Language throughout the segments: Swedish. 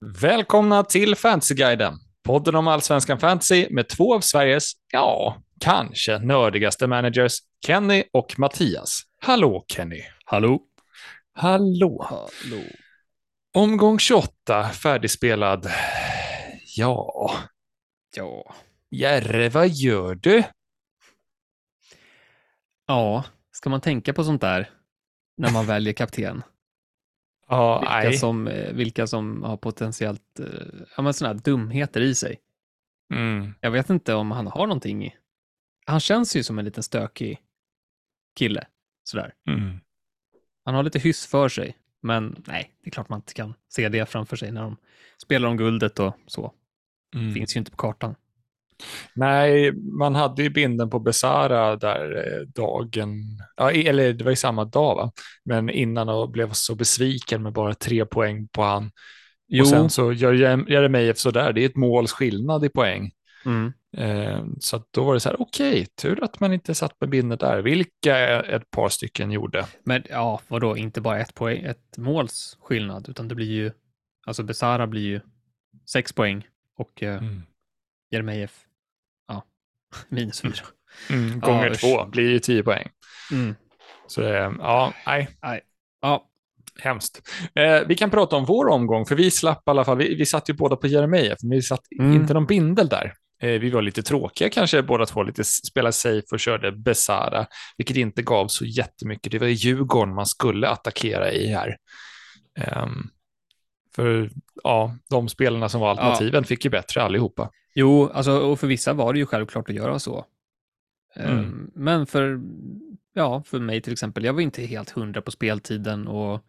Välkomna till Fantasyguiden, podden om allsvenskan fantasy med två av Sveriges, ja, kanske nördigaste managers, Kenny och Mattias. Hallå Kenny. Hallå. Hallå. Hallå. Omgång 28, färdigspelad. Ja, Ja. Jerre, vad gör du? Ja, ska man tänka på sånt där när man väljer kapten? Ja, Vilka som, eh, vilka som har potentiellt, eh, ja men sådana här dumheter i sig. Mm. Jag vet inte om han har någonting. Han känns ju som en liten stökig kille. Sådär. Mm. Han har lite hyss för sig. Men nej, det är klart man inte kan se det framför sig när de spelar om guldet och så. Mm. Finns ju inte på kartan. Nej, man hade ju binden på Besara där eh, dagen, eller det var ju samma dag va, men innan och blev så besviken med bara tre poäng på han. Jo, Och sen så gör Jeremejeff sådär, det är ett måls skillnad i poäng. mm, Eh, så då var det så här, okej, tur att man inte satt med bindet där, vilka ett par stycken gjorde. Men ja, vadå, inte bara ett, poäng, ett måls skillnad, utan det blir ju, alltså Besara blir ju sex poäng och eh, Mm. Jeremejeff, minus fyra. Mm, gånger Ja, usch. två blir ju tio poäng. Mm. Så det, ja, nej, Ja, hemskt. Eh, vi kan prata om vår omgång, för vi slapp i alla fall, vi, vi satt ju båda på Jeremejeff, men vi satt Mm. inte någon bindel där. Eh, vi var lite tråkiga kanske båda två, lite spelade safe och körde Besara, vilket inte gav så jättemycket. Det var Djurgården man skulle attackera i här. Ehm, för ja, de spelarna som var alternativen fick ju bättre allihopa. Jo, alltså, och för vissa var det ju självklart att göra så. Mm. Ehm, Men för, ja, för mig till exempel, jag var inte helt hundra på speltiden och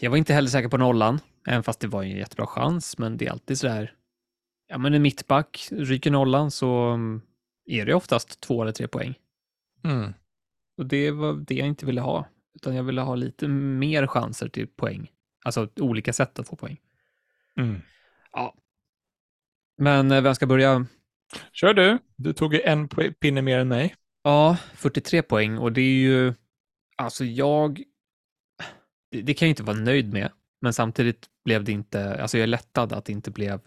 jag var inte heller säker på nollan, även fast det var en jättebra chans, men det är alltid så där, ja men en mittback ryker nollan så mm, är det oftast två eller tre poäng. Mm. Och det var det jag inte ville ha, utan jag ville ha lite mer chanser till poäng. Alltså olika sätt att få poäng. Mm. Men eh, vem ska börja? Kör du, du tog ju en pinne mer än mig. Ja, 43 poäng och det är ju, alltså jag, det, det kan jag inte vara nöjd med, men samtidigt blev det inte, alltså jag är lättad att det inte blev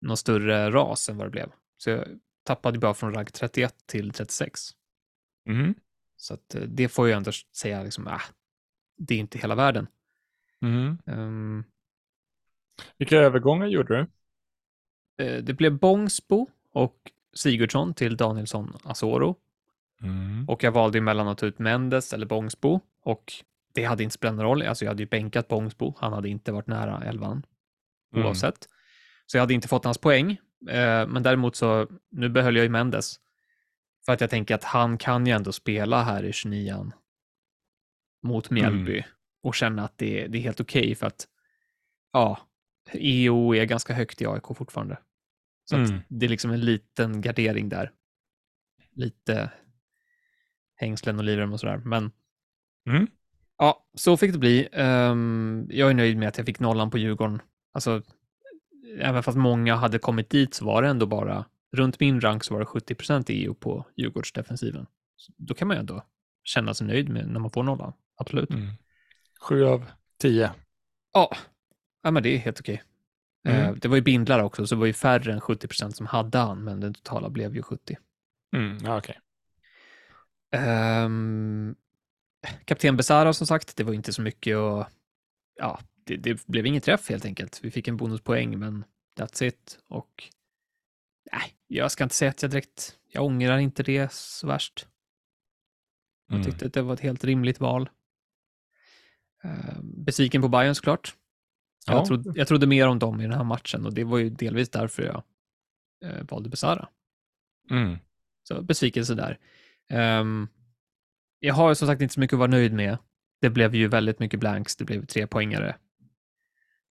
någon större ras än vad det blev. Så jag tappade bara från rank 31 till 36. Mm. Så att eh, det får jag ändå säga liksom, ah, det är inte hela världen. Mm. Ehm, Vilka övergångar gjorde du? Eh, det blev Bångsbo och Sigurdsson till Danielsson Asoro. Mm. Och jag valde emellan att ta ut Mendes eller Bångsbo. Och det hade inte spelat någon roll. Alltså jag hade ju bänkat Bångsbo. Han hade inte varit nära elvan Mm. oavsett. Så jag hade inte fått hans poäng. Eh, men däremot så, nu behöll jag ju Mendes. För att jag tänker att han kan ju ändå spela här i 29 mot Mjällby och känna att det, det är helt okej för att ja, EO är ganska högt i AIK fortfarande. Så Mm. det är liksom en liten gardering där. Lite hängslen och livrem och sådär. Men Mm. ja, så fick det bli. Ehm, jag är nöjd med att jag fick nollan på Djurgården. Alltså, även fast många hade kommit dit så var det ändå bara, runt min rank så var det 70 i EU på Djurgårdsdefensiven. Så Då kan man ju ändå känna sig nöjd med när man får nollan. Absolut. Mm. Sju av tio. Ja, ja men det är helt okej. Mm. Eh, Det var ju bindlar också, så det var ju färre än 70% som hade han, men den totala blev ju 70. Mm. Ja, okej. Um, Kapten Besara som sagt, det var inte så mycket och ja, det, det blev ingen träff helt enkelt. Vi fick en bonuspoäng, men that's it. Och nej, jag ska inte säga att jag direkt, jag ångrar inte det så värst. Jag Mm. tyckte att det var ett helt rimligt val. Uh, besviken på Bayern såklart. Ja. Jag, trodde, jag trodde mer om dem i den här matchen och det var ju delvis därför jag eh, valde Besara. Mm. Så besvikelse där. Ehm, jag har som sagt inte så mycket att vara nöjd med. Det blev ju väldigt mycket blanks. Det blev tre poängare.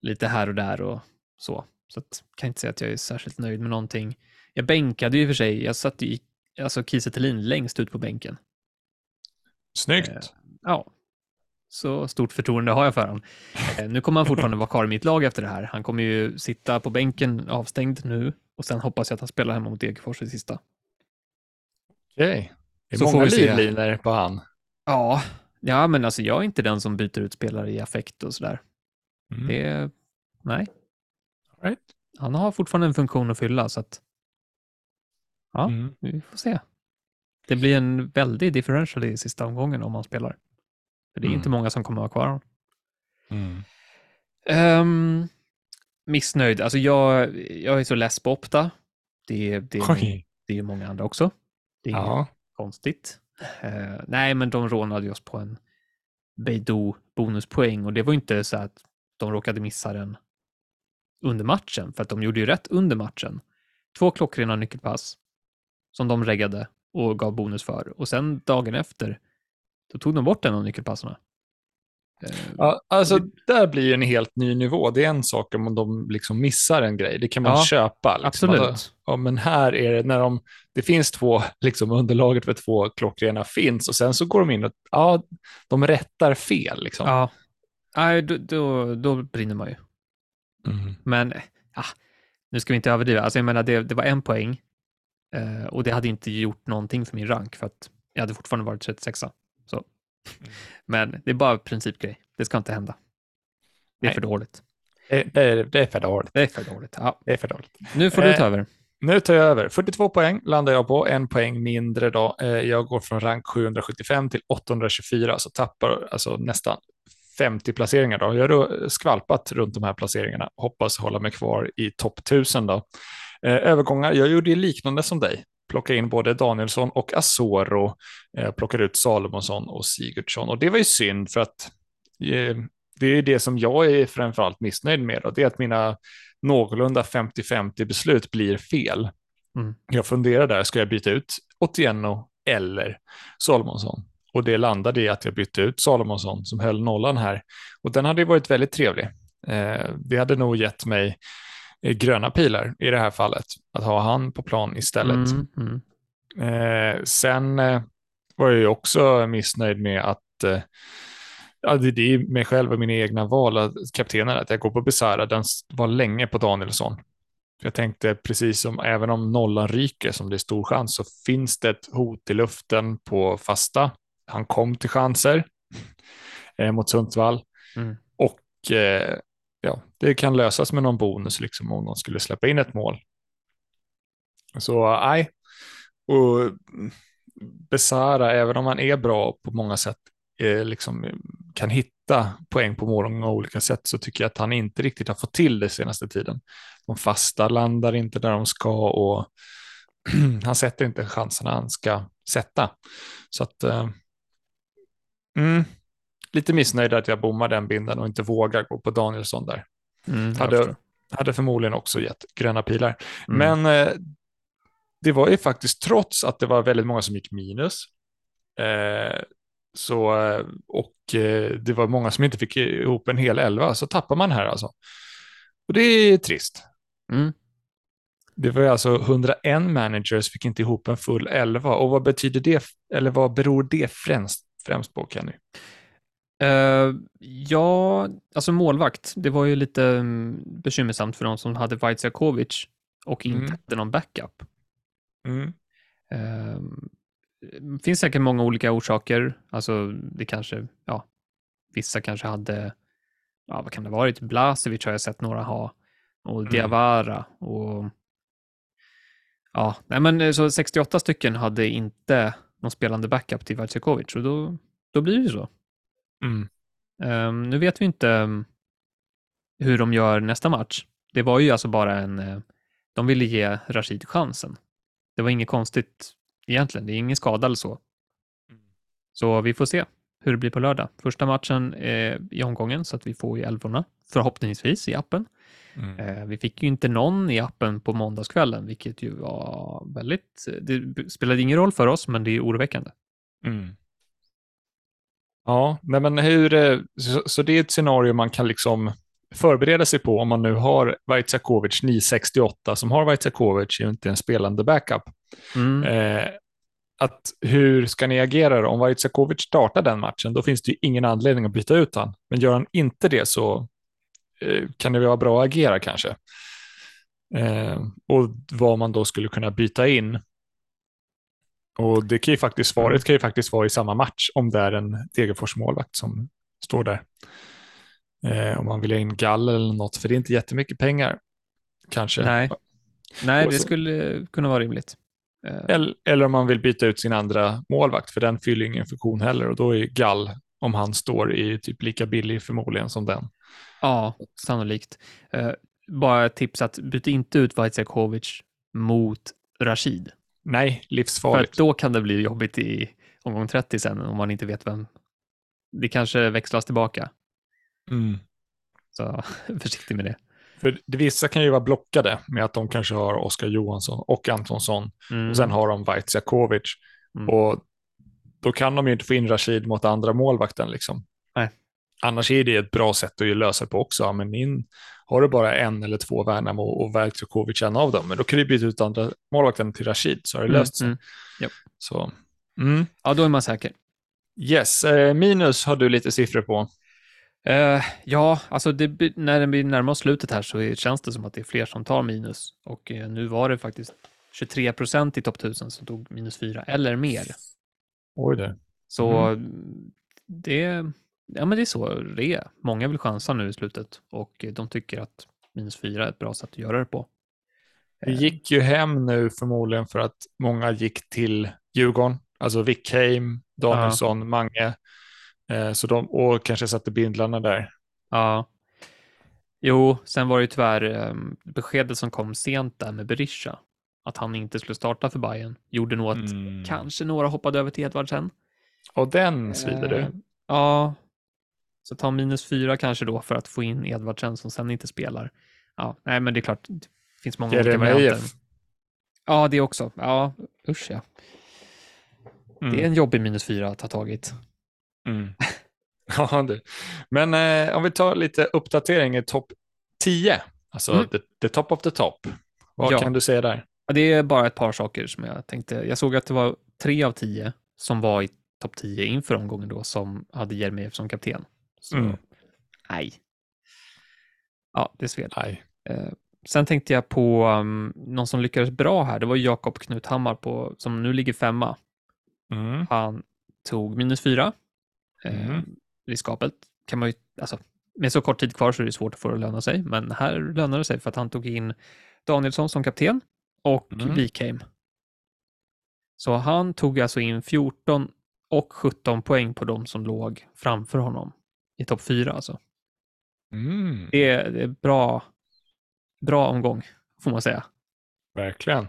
Lite här och där och så. Så att, kan inte säga att jag är särskilt nöjd med någonting. Jag bänkade ju i och för sig. Jag satt ju i, alltså Kiese längst ut på bänken. Snyggt. Eh, Ja, så stort förtroende har jag för honom. Eh, nu kommer han fortfarande vara kvar i mitt lag efter det här. Han kommer ju sitta på bänken avstängd nu och sen hoppas jag att han spelar hemma mot Degerfors i sista. Okej. Det är Så får många vi se. livlinor på han. Ja, ja, men alltså jag är inte den som byter ut spelare i affekt och sådär. Mm. Det, nej. Right. Han har fortfarande en funktion att fylla, så att ja, Mm. vi får se. Det blir en väldig differential i sista omgången om han spelar. För det är Mm. inte många som kommer att ha kvar honom. Mm. Ehm, missnöjd. Alltså jag, jag är så less på Opta. Det, det, Oj. det är många andra också. Det är Ja. konstigt. Eh, nej, men de rånade oss på en Beidou bonuspoäng och det var ju inte så att de råkade missa den under matchen, för att de gjorde ju rätt under matchen. Två klockrena nyckelpass som de reggade och gav bonus för och sen dagen efter då tog de bort en av nyckelpassarna. Eh, Ja, alltså, där blir ju en helt ny nivå. Det är en sak om de liksom missar en grej. Det kan man Ja, köpa. Liksom. absolut. Alltså, ja, men här är det när de, det finns två, liksom underlaget för två klockrena finns och sen så går de in och ja, de rättar fel. Liksom. Ja, nej, då, då, då brinner man ju. Mm. Men ah, nu ska vi inte överdriva. Alltså, jag menar, det, det var en poäng eh, och det hade inte gjort någonting för min rank för att jag hade fortfarande varit 36 så. Men det är bara principgrej. Det ska inte hända. Det är Nej. för dåligt. Det, det, är, det är för dåligt. Det är för dåligt. Ja. Det är för dåligt. Nu får du Eh, ta över. Nu tar jag över. 42 poäng landar jag på, en poäng mindre då. Eh, Jag går från rank 775 till 824, så tappar alltså nästan 50 placeringar då. Jag har då skvalpat runt de här placeringarna, hoppas hålla mig kvar i topp 1000 då. Eh, Övergångar, jag gjorde liknande som dig. Plocka in både Danielsson och Asoro, eh, plockade ut Salomonsson och Sigurdsson. Och det var ju synd för att eh, det är det som jag är framförallt missnöjd med. Då. Det är att mina någorlunda 50-50 beslut blir fel. Mm. Jag funderar där, ska jag byta ut Otieno eller Salomonsson? Och det landade i att jag bytte ut Salomonsson som höll nollan här. Och den hade ju varit väldigt trevlig. Eh, det hade nog gett mig gröna pilar i det här fallet, att ha han på plan istället. Mm, mm. Eh, sen eh, var jag ju också missnöjd med att eh, ja, det, det är mig själv och mina egna val, att kaptenen, att jag går på Besara, den var länge på Danielsson. Jag tänkte precis som även om nollan ryker, som det är stor chans, så finns det ett hot i luften på fasta. Han kom till chanser eh, mot Sundsvall Mm. och eh, ja, det kan lösas med någon bonus liksom om någon skulle släppa in ett mål. Så nej, och Besara, även om han är bra på många sätt, eh, liksom, kan hitta poäng på många olika sätt, så tycker jag att han inte riktigt har fått till det senaste tiden. De fasta landar inte där de ska och han sätter inte chanserna han ska sätta. Så att, eh, mm, lite missnöjd att jag bommar den binden och inte vågar gå på Danielsson där. Mm, Hade, hade förmodligen också gett gröna pilar. Mm. Men eh, det var ju faktiskt trots att det var väldigt många som gick minus. Eh, så, eh, och eh, det var många som inte fick ihop en hel elva, så tappar man här alltså. Och det är trist. Mm. Det var alltså 101 managers fick inte ihop en full elva. Och vad betyder det, eller vad beror det främst, främst på Kenny? Eh, ja, alltså målvakt. Det var ju lite mm, bekymmersamt för de som hade Vaitsiakovic och inte Mm. hade någon backup. Mm. Eh, Det finns säkert många olika orsaker. Alltså, det kanske, ja, vissa kanske hade, ja, vad kan det ha varit? Blasevic har jag sett några ha och Mm. Diawara och ja, nej men eh, så 68 stycken hade inte någon spelande backup till Vaitsiakovic och då, då blir det ju så. Mm. Ehm, nu vet vi inte um, hur de gör nästa match. Det var ju alltså bara en... eh, de ville ge Rashid chansen. Det var inget konstigt egentligen. Det är ingen skada eller så. Så vi får se hur det blir på lördag. Första matchen eh, i omgången, så att vi får ju älvorna förhoppningsvis i appen. Mm. Eh, vi fick ju inte någon i appen på måndagskvällen, vilket ju var väldigt... Det spelade ingen roll för oss, men det är oroväckande. Mm. Ja, nej men hur, eh, så, så det är ett scenario man kan liksom förbereda sig på om man nu har Vaitsiakovic 968 som har Vaitsiakovic, ju inte en spelande backup. Mm. Eh, att hur ska ni agera då? Om Vaitsiakovic startar den matchen, då finns det ju ingen anledning att byta ut han. Men gör han inte det så eh, kan det vara bra att agera kanske. Eh, och vad man då skulle kunna byta in. Och det kan ju faktiskt, svaret kan ju faktiskt vara i samma match om det är en Degerfors målvakt som står där. Eh, om man vill ha in Gall eller något, för det är inte jättemycket pengar. Kanske. Nej, Nej det skulle kunna vara rimligt. Eh, Eller, eller om man vill byta ut sin andra målvakt, för den fyller ingen funktion heller. Och då är Gall, om han står, i typ lika billig förmodligen som den. Ja, sannolikt. Eh, bara ett tips att byta inte ut Vaitsekovic mot Rashid. Nej, För livsfarligt. att då kan det bli jobbigt i omgång 30 sen om man inte vet vem. Det kanske växlas tillbaka. Mm. Så försiktig med det. För vissa kan ju vara blockade med att de kanske har Oskar Johansson och Antonsson. Mm. Och sen har de Vaitsekovic. Mm. Och då kan de ju inte få in Rashid mot andra målvakten. Liksom. Nej. Annars är det ett bra sätt att ju lösa det på också. Men in, har du bara en eller två Värnamo och Vaitsekovic en av dem, men då kan du byta ut andra målvakten till Rashid så har det Mm, löst sig. mm. Japp. Så, mm. Ja, då är man säker. Yes, eh, minus har du lite siffror på. Eh, ja, alltså det, när det blir närmare oss slutet här så känns det som att det är fler som tar minus. Och eh, nu var det faktiskt 23 procent i topp 1000 som tog minus 4 eller mer. Oj det. Så det, ja, men det är så det är. Många vill chansa nu i slutet och de tycker att minus 4 är ett bra sätt att göra det på. Det gick ju hem nu förmodligen för att många gick till Djurgården, alltså Wickheim, Danielsson, Mange. Eh, så de, och kanske satte bindlarna där. Ja. Jo, sen var det ju tyvärr eh, beskedet som kom sent där med Berisha, att han inte skulle starta för Bayern, gjorde nog att Mm. kanske några hoppade över till Edvardsen. Och den svider Eh, du. Ja, så ta minus fyra kanske då för att få in Edvardsen som sen inte spelar. Ja, nej, men det är klart, det finns många olika varianter. Ja, det också. Ja, usch ja. Det är Mm. en jobbig minus fyra att ha tagit. Mm. ja, det. Men eh, om vi tar lite uppdatering i topp 10, alltså Mm. the, the top of the top. Vad Ja. kan du säga där? Ja, det är bara ett par saker som jag tänkte. Jag såg att det var tre av tio som var i topp 10 inför omgången då som hade Jeremejeff som kapten. Så, Mm. nej. Ja, det sved. Nej. Eh, sen tänkte jag på um, någon som lyckades bra här. Det var Jakob Knuthammar på, som nu ligger femma. Mm. Han tog minus fyra. Eh, Mm. Riskabelt kan man ju, alltså, med så kort tid kvar så är det svårt att få det att löna sig, men här lönar det sig för att han tog in Danielsson som kapten och Mm. Wikheim. Så han tog alltså in 14 och 17 poäng på de som låg framför honom i topp fyra alltså. Mm. Det är, det är bra, bra omgång, får man säga. Verkligen.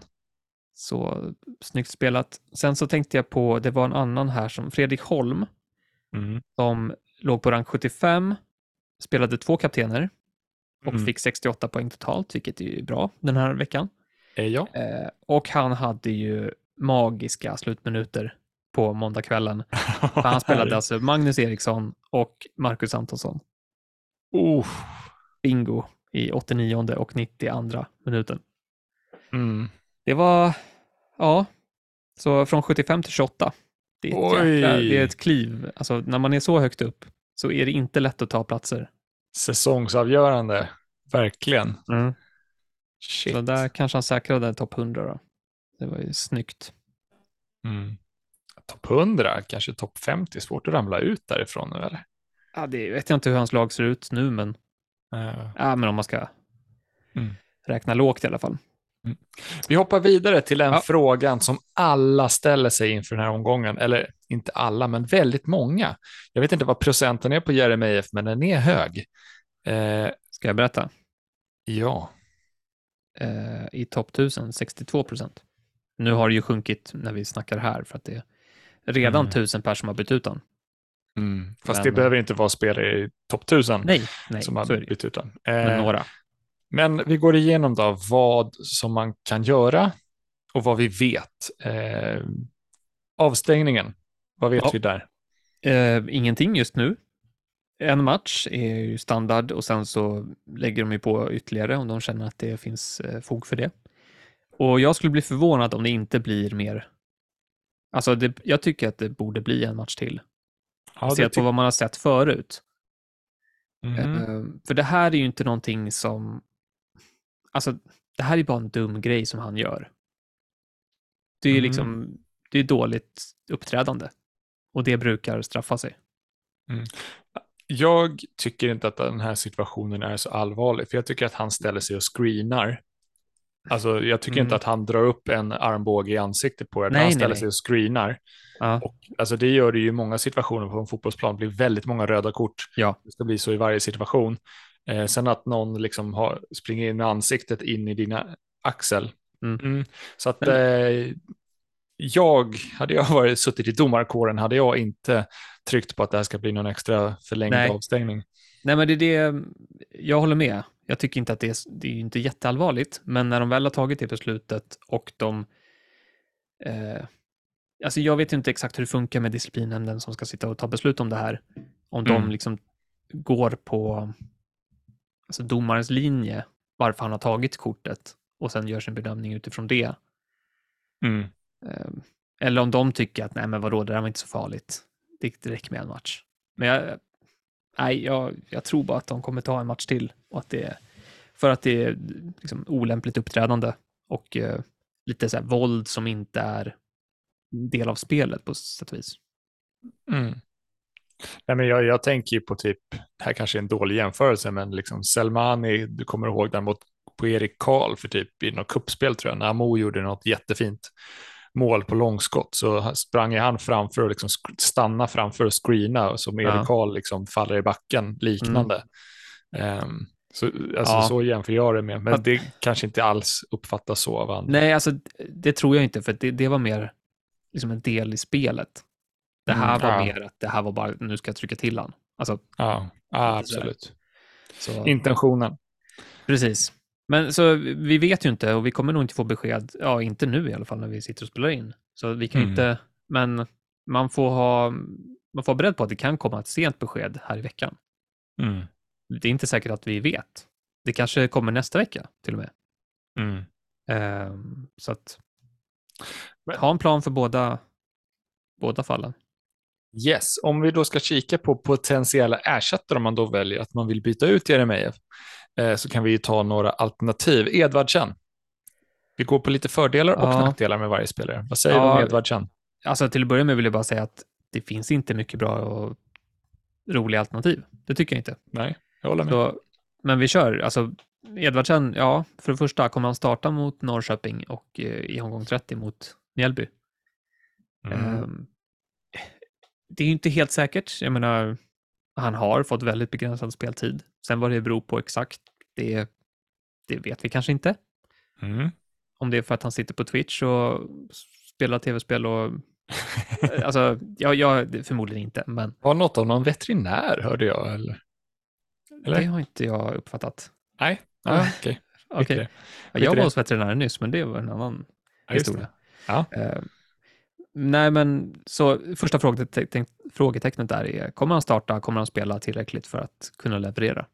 Så snyggt spelat. Sen så tänkte jag på, det var en annan här som Fredrik Holm Mm. som låg på rank 75, spelade två kaptener och Mm. fick 68 poäng totalt, vilket är ju bra den här veckan. Eh, ja. Eh, och han hade ju magiska slutminuter på måndagskvällen. Han spelade alltså Magnus Eriksson och Marcus Antonsson. Oh. Bingo i 89 och 92 minuten. Mm. Det var, ja, så från 75 till 28. Det är ett, jäkla, det är ett kliv. Alltså när man är så högt upp så är det inte lätt att ta platser. Säsongsavgörande. Verkligen. Shit. Så där kanske han säkrade topp 100 då. Det var ju snyggt. Mm. Topp 100, kanske topp 50, svårt att ramla ut därifrån nu eller? Ja, det vet jag inte hur hans lag ser ut nu, men, Eh, ja, men om man ska Mm. räkna lågt i alla fall. Vi hoppar vidare till den Ja. frågan som alla ställer sig inför den här omgången, eller inte alla, men väldigt många. Jag vet inte vad procenten är på Jeremejeff, men den är hög. Eh, Ska jag berätta? ja, Eh, I topp 1000, 62 procent. Nu har det ju sjunkit när vi snackar här, för att det är redan Mm. 1000 personer som har bytt ut den. mm. fast Men- det behöver inte vara spelare i topp 1000 Nej, nej, som har bytt ut den. Men Eh, några. Men vi går igenom då vad som man kan göra och vad vi vet. Eh, avstängningen, vad vet Ja. vi där? Eh, ingenting just nu. En match är ju standard och sen så lägger de ju på ytterligare om de känner att det finns eh, fog för det. Och jag skulle bli förvånad om det inte blir mer. Alltså, det, jag tycker att det borde bli en match till. Ja, Sett på vad man har sett förut. Eh, för det här är ju inte någonting som... Alltså, det här är bara en dum grej som han gör. Det är Mhm. liksom, det är dåligt uppträdande. Och det brukar straffa sig. jag tycker inte att den här situationen är så allvarlig, för jag tycker att han ställer sig och screenar. Alltså, jag tycker Mm. inte att han drar upp en armbåge i ansiktet på er, Nej, han ställer nej. sig och screenar. Ja, Och, alltså, det gör det ju i många situationer på en fotbollsplan, det blir väldigt många röda kort. ja. Det ska bli så i varje situation. Eh, sen att någon liksom har, springer in med ansiktet in i dina axel. Mm. Så att eh, jag, hade jag varit, suttit i domarkåren, hade jag inte tryckt på att det här ska bli någon extra förlängd Nej. avstängning. Nej, men det är det, jag håller med. Jag tycker inte att det är, det är inte jätteallvarligt, men när de väl har tagit det beslutet och de... Eh, alltså jag vet inte exakt hur det funkar med disciplinnämnden som ska sitta och ta beslut om det här. Om de Mm. liksom går på alltså domarens linje, varför han har tagit kortet och sen gör sin bedömning utifrån det. Mm. Eh, Eller om de tycker att nej men vadå, det där var inte så farligt. Det, det räcker med en match. Men jag, nej, jag, jag tror bara att de kommer ta en match till och att det är för att det är liksom olämpligt uppträdande och eh, lite så här våld som inte är del av spelet på sätt och vis. Mm. Nej, men jag, jag tänker ju på typ, det här kanske är en dålig jämförelse, men liksom Selmani, du kommer ihåg den mot på Erik Karl för typ i något kuppspel tror jag, när Amo gjorde något jättefint mål på långskott så sprang han framför och liksom stanna framför och screena och som Erik Ja. Karl liksom faller i backen liknande. Ehm, så, alltså, Ja. så jämför jag det med, men Att- det kanske inte alls uppfattas så av andra. Nej, alltså det tror jag inte, för det, det var mer liksom en del i spelet. Det här Mm, var ja. mer att det här var bara, nu ska jag trycka till han. Alltså, Ja, absolut. så, Intentionen. Precis. Men så vi vet ju inte och vi kommer nog inte få besked, ja inte nu i alla fall när vi sitter och spelar in. Så vi kan Mm. inte, men man får ha, man får vara beredd på att det kan komma ett sent besked här i veckan. Mm. Det är inte säkert att vi vet. Det kanske kommer nästa vecka till och med. Mm. Ehm, så att Men- ha en plan för båda, båda fallen. Yes, om vi då ska kika på potentiella ersättare om man då väljer att man vill byta ut Jeremejeff eh, så kan vi ju ta några alternativ. Edvardsen. Vi går på lite fördelar och Ja. nackdelar med varje spelare. Vad säger du Ja. om Edvardsen? Alltså till att börja med vill jag bara säga att det finns inte mycket bra och roliga alternativ. Det tycker jag inte. Nej, jag håller med. Så, men vi kör. Alltså, Edvardsen, ja, för det första kommer han starta mot Norrköping och eh, i omgång 30 mot Mjällby. Mm. Ehm, det är ju inte helt säkert. Jag menar, han har fått väldigt begränsad speltid. Sen vad det beror på exakt, det, det vet vi kanske inte. Mm. Om det är för att han sitter på Twitch och spelar tv-spel och... alltså, ja, ja, det- förmodligen inte, men Var något av någon veterinär hörde jag. Eller? Eller? det har inte jag uppfattat. Nej, ah, okej. Ja, Skit i jag var hos veterinären nyss, men det var en annan Ja, historia. Ja. Nej, men så första frågeteck- frågetecknet där är, kommer han starta, kommer han spela tillräckligt för att kunna leverera?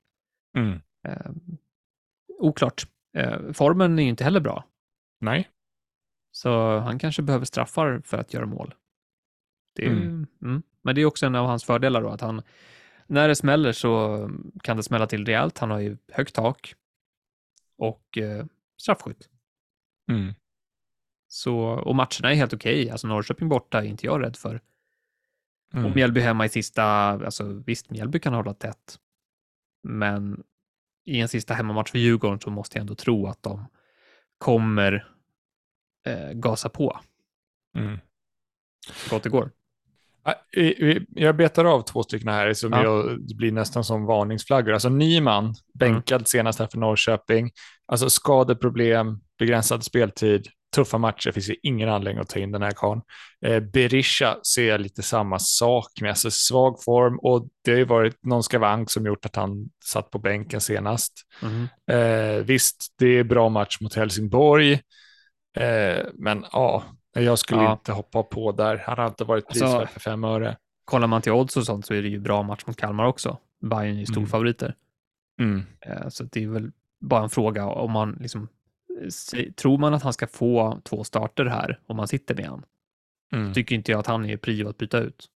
Mm. Eh, oklart. Eh, formen är ju inte heller bra, Nej. så han kanske behöver straffar för att göra mål. Det är, Mm. mm. Men det är också en av hans fördelar då, att han, när det smäller så kan det smälla till rejält. Han har ju högt tak och eh, straffskytt. Mm. Så, och matcherna är helt okej. Alltså Norrköping borta är inte jag rädd för. Mm. Och Mjällby hemma i sista, alltså visst, Mjällby kan hålla tätt. Men i en sista hemmamatch för Djurgården så måste jag ändå tro att de kommer eh, gasa på Mm. gott det går. I- Jag betar av två stycken här som Ja. jag, det blir nästan som varningsflaggor. Alltså Nyman, bänkad senast här för Norrköping. Alltså skadeproblem, begränsad speltid, tuffa matcher, finns ju ingen anledning att ta in den här karln. Eh, Berisha ser jag lite samma sak med, alltså svag form och det har ju varit någon skavank som gjort att han satt på bänken senast. Mhm. Eh, visst, det är bra match mot Helsingborg, eh, men ja, jag skulle Ja. inte hoppa på där. Han har inte varit Alltså- prisvärd för fem öre. Kollar man till odds och sånt så är det ju bra match mot Kalmar också. Bayern är ju storfavoriter. Mm. Eh, Så det är väl bara en fråga om man liksom Tror man att han ska få två starter här om man sitter med han? Mm. Tycker inte jag att han är prio att byta ut.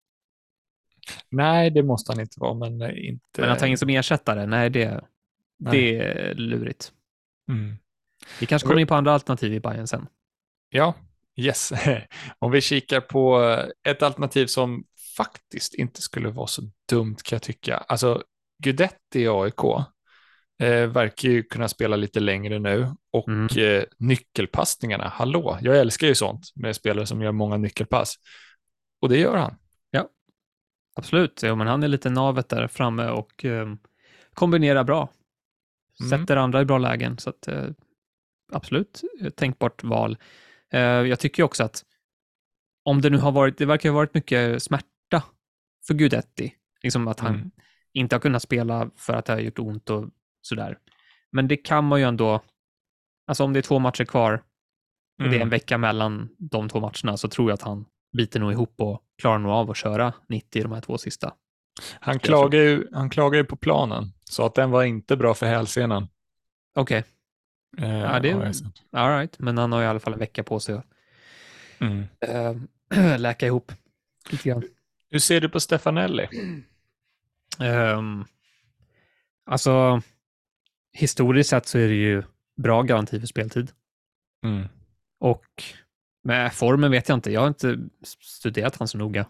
Nej, det måste han inte vara, men eh, inte... Men att ta in som ersättare, nej det, Nej. det är lurigt. Mm. Vi kanske kommer in på andra alternativ i Bayern sen. Ja, yes. Om vi kikar på ett alternativ som faktiskt inte skulle vara så dumt kan jag tycka. Alltså, Gudetti i AIK eh, verkar ju kunna spela lite längre nu och Mm. eh, nyckelpassningarna, hallå, jag älskar ju sånt med spelare som gör många nyckelpass. Och det gör han. Absolut, ja, men han är lite navet där framme och eh, kombinerar bra. Mm. Sätter andra i bra lägen, så att, eh, absolut eh, tänkbart val. Eh, jag tycker också att om det nu har varit, det verkar ha varit mycket smärta för Gudetti, liksom att han Mm. inte har kunnat spela för att det har gjort ont och sådär. Men det kan man ju ändå, alltså om det är två matcher kvar och det är en Mm. vecka mellan de två matcherna så tror jag att han biter nog ihop och klarar nog av att köra 90 i de här två sista. Han klagar, ju, han klagar ju på planen, så att den var inte bra för hälsenan. Okej, Eh, Ja, det- sett. all right. men han har i alla fall en vecka på sig att mm. äh, läka ihop lite grann. Hur ser du på Stefanelli? Um, alltså, historiskt sett så är det ju bra garanti för speltid. Mm. Och med formen vet jag inte. Jag har inte studerat han så noga.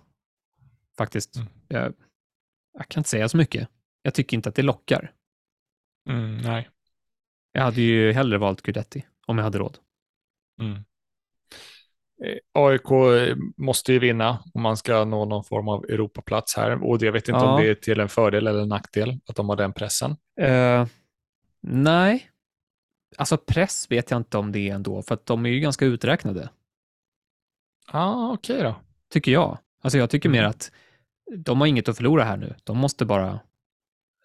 Faktiskt. Mm. Jag, jag kan inte säga så mycket. Jag tycker inte att det lockar. Mm, nej. Jag hade ju hellre valt Guidetti om jag hade råd. Mm. Eh, AIK eh, måste ju vinna om man ska nå någon form av Europaplats här och jag vet inte Ja. om det är till en fördel eller en nackdel att de har den pressen. Eh, nej. Alltså press vet jag inte om det är ändå, för att de är ju ganska uträknade, Ja, ah, okej då. tycker jag. Alltså jag tycker Mm. mer att de har inget att förlora här nu. De måste bara...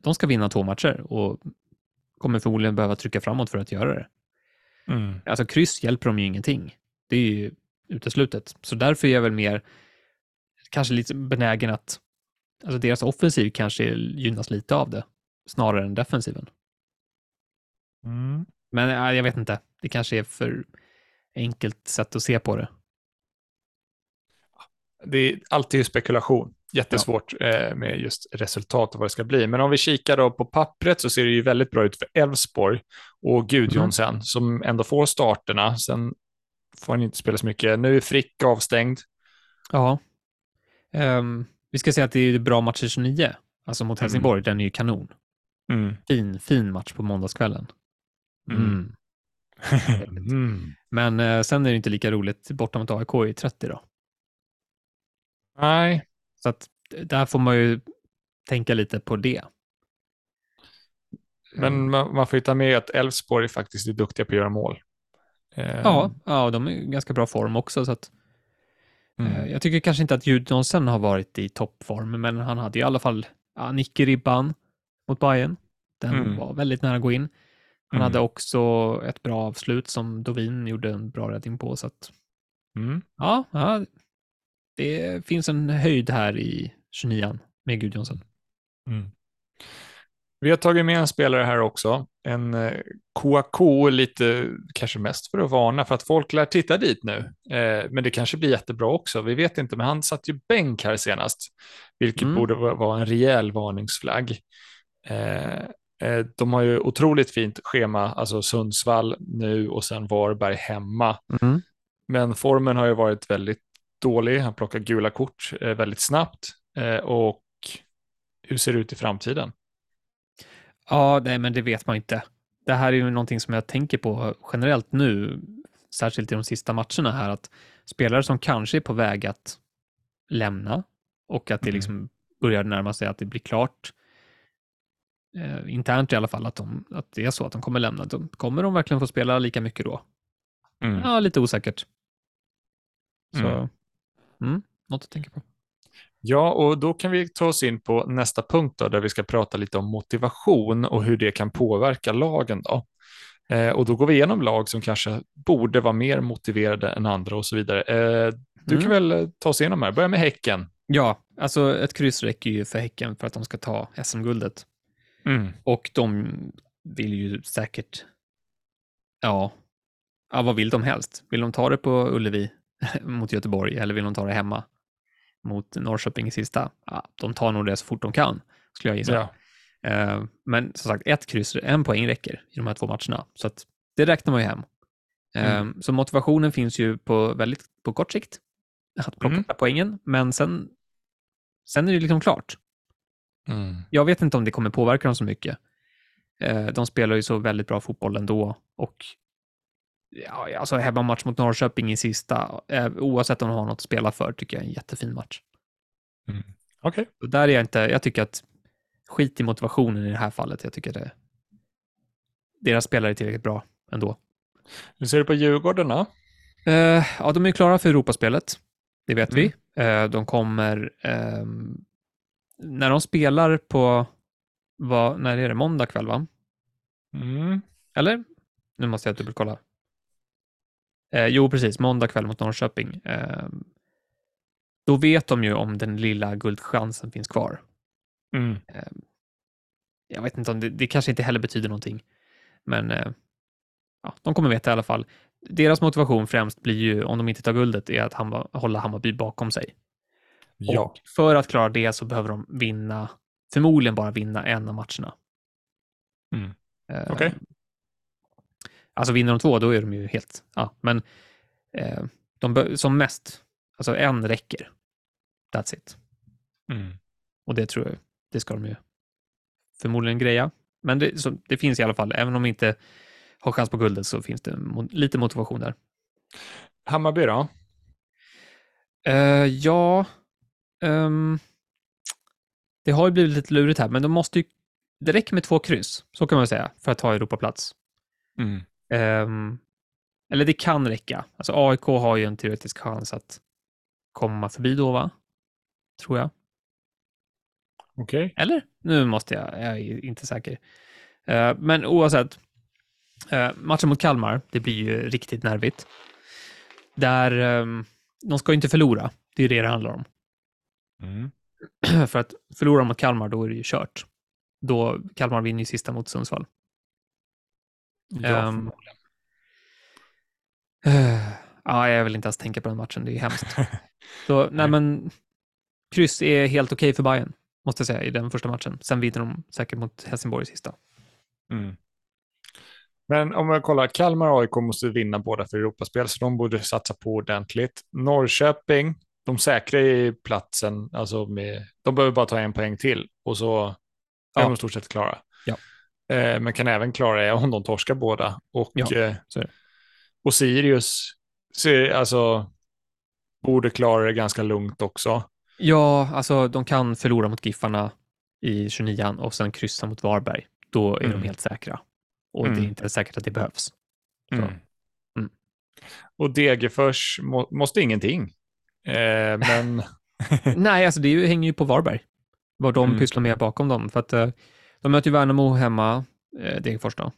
De ska vinna två matcher och kommer förmodligen behöva trycka framåt för att göra det. Mm. Alltså kryss hjälper dem ju ingenting. Det är ju uteslutet. Så därför är jag väl mer kanske lite benägen att alltså deras offensiv kanske gynnas lite av det snarare än defensiven. Mm. Men äh, jag vet inte. Det kanske är för enkelt sätt att se på det. Det är alltid spekulation. Jättesvårt eh, med just resultat och vad det ska bli. Men om vi kikar då på pappret så ser det ju väldigt bra ut för Elfsborg och Gudjonsen som ändå får starterna. Sen får han inte spela så mycket. Nu är Frick avstängd. Ja. Ehm, vi ska säga att det är bra match i 29. Alltså mot Mm. Helsingborg, den är ju kanon. Mm. Fin, fin match på måndagskvällen. Mm. Mm. Mm. Men eh, sen är det inte lika roligt borta mot AIK i 30 då. Nej, Så att där får man ju tänka lite på det. men man, man får ju ta med att Elfsborg faktiskt är duktiga på att göra mål. Eh, Ja, ja, de är i ganska bra form också. Så att, mm. eh, jag tycker kanske inte att Judonsen har varit i toppform, men han hade i alla fall ja, nick i ribban mot Bayern. Den Mm. var väldigt nära att gå in. Han Mm. hade också ett bra avslut som Dovin gjorde en bra räddning på. Så att, Mm. ja, ja, det finns en höjd här i 29 med Gudjonsson. Mm. Vi har tagit med en spelare här också, en eh, Kouakou, lite kanske mest för att varna för att folk lär titta dit nu. Eh, men det kanske blir jättebra också, vi vet inte, men han satt ju bänk här senast, vilket Mm. borde va- vara en rejäl varningsflagg. Eh, de har ju otroligt fint schema, alltså Sundsvall nu och sen Varberg hemma. Mm. Men formen har ju varit väldigt dålig. Han plockar gula kort eh, väldigt snabbt. Eh, och hur ser det ut i framtiden? Ja, nej, men det vet man inte. Det här är ju någonting som jag tänker på generellt nu, särskilt i de sista matcherna här, att spelare som kanske är på väg att lämna och att det Mm. liksom börjar närma sig att det blir klart, eh, internt i alla fall, att, de, att det är så att de kommer lämna. De, kommer de verkligen få spela lika mycket då? Mm. Ja, lite osäkert. Så, Mm. mm, något att tänka på. Ja, och då kan vi ta oss in på nästa punkt då, där vi ska prata lite om motivation och hur det kan påverka lagen. Då. Eh, och då går vi igenom lag som kanske borde vara mer motiverade än andra och så vidare. Eh, du Mm. kan väl eh, ta oss igenom här. Börja med Häcken. Ja, alltså ett kryss räcker ju för Häcken för att de ska ta SM-guldet. Mm. Och de vill ju säkert, ja, ja, vad vill de helst? Vill de ta det på Ullevi mot Göteborg eller vill de ta det hemma mot Norrköping i sista? Ja, de tar nog det så fort de kan, skulle jag gissa. Ja. Eh, Men som sagt, ett kryss, en poäng räcker i de här två matcherna. Så att det räknar man ju hem. Eh, Mm. Så motivationen finns ju på väldigt på kort sikt att plocka Mm. poängen, men sen Sen är det liksom klart. Mm. Jag vet inte om det kommer påverka dem så mycket. Eh, de spelar ju så väldigt bra fotboll ändå och ja, alltså hemmamatch mot Norrköping i sista, eh, oavsett om de har något att spela för, tycker jag är en jättefin match. Mm. Okej. Och där är jag inte, jag tycker att skit i motivationen i det här fallet. Jag tycker det, deras spelare är tillräckligt bra ändå. Hur ser du på Djurgården då? Eh, ja, de är klara för Europaspelet. Det vet Mm. vi. Eh, de kommer... ehm, när de spelar på... Vad, när är det? Måndag kväll, va? Mm. Eller? Nu måste jag dubbelkolla. Eh, jo, precis. Måndag kväll mot Norrköping. Eh, då vet de ju om den lilla guldchansen finns kvar. Mm. Jag vet inte om det, det kanske inte heller betyder någonting. Men eh, ja, de kommer veta i alla fall. Deras motivation främst blir ju, om de inte tar guldet, är att Hamma, hålla Hammarby bakom sig. Ja. Och för att klara det så behöver de vinna, förmodligen bara vinna en av matcherna. Mm. Eh, Okej. Alltså vinner de två, då är de ju helt... Ja, men eh, de som mest, alltså en räcker. That's it. Mm. Och det tror jag, det ska de ju förmodligen greja. Men det, så, det finns i alla fall, även om de inte har chans på guldet så finns det lite motivation där. Hammarby då? Eh, ja, ehm, det har ju blivit lite lurigt här, men de måste ju, det räcker med två kryss, så kan man säga, för att ta Europaplats. Mm. Ehm, eller det kan räcka. Alltså AIK har ju en teoretisk chans att komma förbi då, va? Tror jag. Okej. Eller? Nu måste jag, jag är inte säker. Eh, men oavsett, eh, matchen mot Kalmar, det blir ju riktigt nervigt. Där, ehm, de ska ju inte förlora, det är det det handlar om. Mm. För att förlora mot Kalmar, då är det ju kört. Då, Kalmar vinner ju sista mot Sundsvall. Ja, förmodligen. Eh, Ja, jag vill inte ens tänka på den matchen, det är hemskt. Så, nej men, kryss är helt okej för Bayern måste jag säga, i den första matchen. Sen vinner de säkert mot Helsingborg i sista. Mm. Men om jag kollar, Kalmar och AIK måste vinna båda för Europaspel, så de borde satsa på ordentligt. Norrköping, de säkrar ju platsen, alltså med, de behöver bara ta en poäng till och så är Ja. de i stort sett klara. Ja. Eh, men kan även klara det om de torskar båda. Och, Ja, eh, är det. och Sirius, alltså, borde klara det ganska lugnt också. Ja, alltså de kan förlora mot Giffarna i 29 och sen kryssa mot Varberg. Då är Mm. de helt säkra. Och det Mm. är inte säkert att det behövs. Mm. Mm. Och Degerfors må, måste ingenting. Eh, men Nej, alltså det ju, hänger ju på Varberg. Vad de Mm. pysslar med bakom dem. För att eh, de möter ju Värnamo hemma, eh, Degerfors då.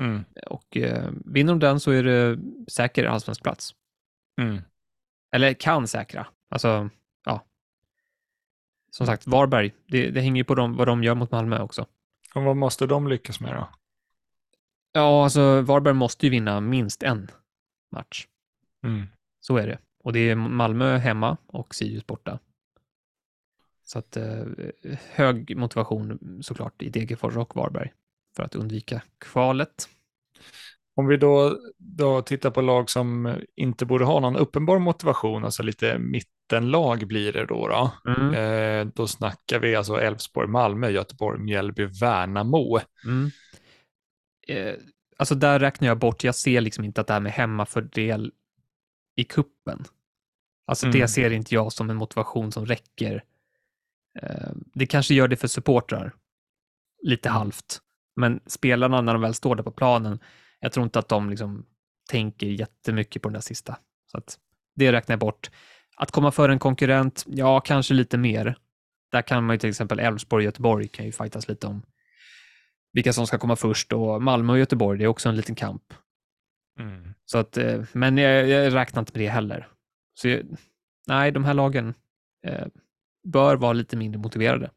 mm, Och eh, vinner de den så är det säker allsvensk plats. mm, Eller kan säkra. Alltså, ja. Som sagt, Varberg, det, det hänger ju på dem, vad de gör mot Malmö också. och vad måste de lyckas med då? Ja, alltså Varberg måste ju vinna minst en match. Mm. Så är det. Och det är Malmö hemma och Sirius borta. Så att eh, hög motivation såklart i Degerfors och Varberg för att undvika kvalet. Om vi då, då tittar på lag som inte borde ha någon uppenbar motivation, alltså lite mittenlag blir det då. Då, Mm. eh, då snackar vi alltså Elfsborg, Malmö, Göteborg, Mjällby, Värnamo. Mm. Eh, alltså där räknar jag bort, jag ser liksom inte att det här med hemmafördel i kuppen. Alltså Mm. det ser inte jag som en motivation som räcker. Eh, det kanske gör det för supportrar, lite Mm. halvt. Men spelarna när de väl står där på planen, jag tror inte att de liksom tänker jättemycket på den där sista. Så att det räknar jag bort. Att komma före en konkurrent, ja, kanske lite mer. Där kan man ju till exempel Elfsborg och Göteborg kan ju fightas lite om vilka som ska komma först och Malmö och Göteborg, det är också en liten kamp. Mm. Så att, eh, men jag, jag räknar inte med det heller. Så jag, nej, de här lagen eh, bör vara lite mindre motiverade.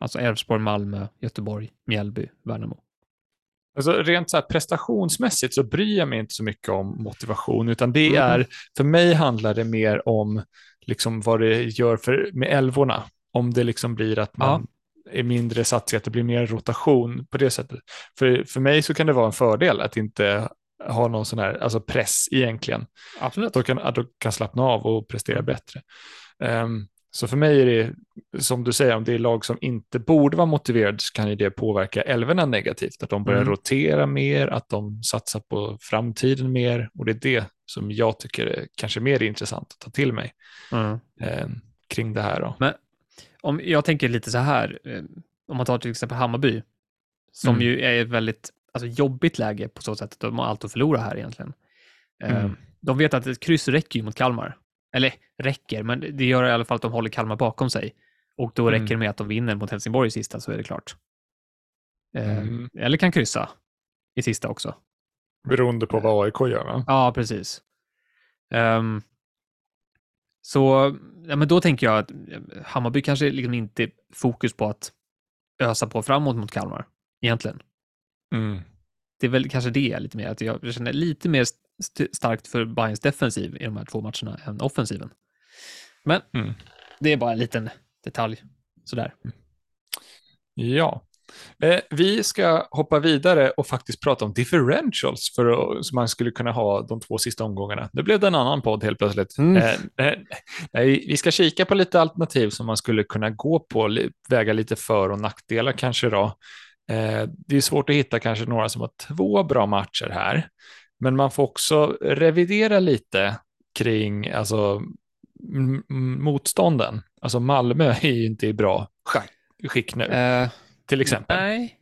Alltså Elfsborg, Malmö, Göteborg, Mjällby, Värnamo. Alltså rent så prestationsmässigt så bryr jag mig inte så mycket om motivation, utan det Mhm. är, för mig handlar det mer om liksom vad det gör för, med älvorna. Om det liksom blir att man är mindre satsig, att det blir mer rotation på det sättet. För, för mig så kan det vara en fördel att inte ha någon sån här alltså press egentligen. Absolut. Att de kan, att de kan slappna av och prestera Mm. bättre. Ehm, Så för mig är det, som du säger, om det är lag som inte borde vara motiverade så kan ju det påverka älvorna negativt. Att de börjar Mm. rotera mer, att de satsar på framtiden mer. Och det är det som jag tycker är kanske mer intressant att ta till mig Mm. eh, kring det här. Då. Om jag tänker lite så här, eh, om man tar till exempel Hammarby, som Mm. ju är ett väldigt alltså, jobbigt läge på så sätt att de har allt att förlora här egentligen. Eh, Mm. De vet att ett kryss räcker ju mot Kalmar. Eller räcker, men det gör i alla fall att de håller Kalmar bakom sig. Och då Mm. räcker det med att de vinner mot Helsingborg i sista så är det klart. Eh, Mm. Eller kan kryssa i sista också. Beroende på vad AIK gör. Va? Ja, precis. Ehm, så ja, men då tänker jag att eh, Hammarby kanske liksom inte är fokus på att ösa på framåt mot Kalmar, egentligen. Mm. Det är väl kanske det lite mer, att jag känner lite mer st- starkt för Bayerns defensiv i de här två matcherna än offensiven. Men Mm. det är bara en liten detalj. Sådär. Ja. Eh, vi ska hoppa vidare och faktiskt prata om differentials för att, så man skulle kunna ha de två sista omgångarna. Nu blev det en annan podd helt plötsligt. Mm. Eh, eh, nej, vi ska kika på lite alternativ som man skulle kunna gå på, väga lite för och nackdelar kanske då. Eh, det är svårt att hitta kanske några som har två bra matcher här, men man får också revidera lite kring alltså, motstånden. Alltså Malmö är ju inte i bra skick- nu Eh, till exempel. nej.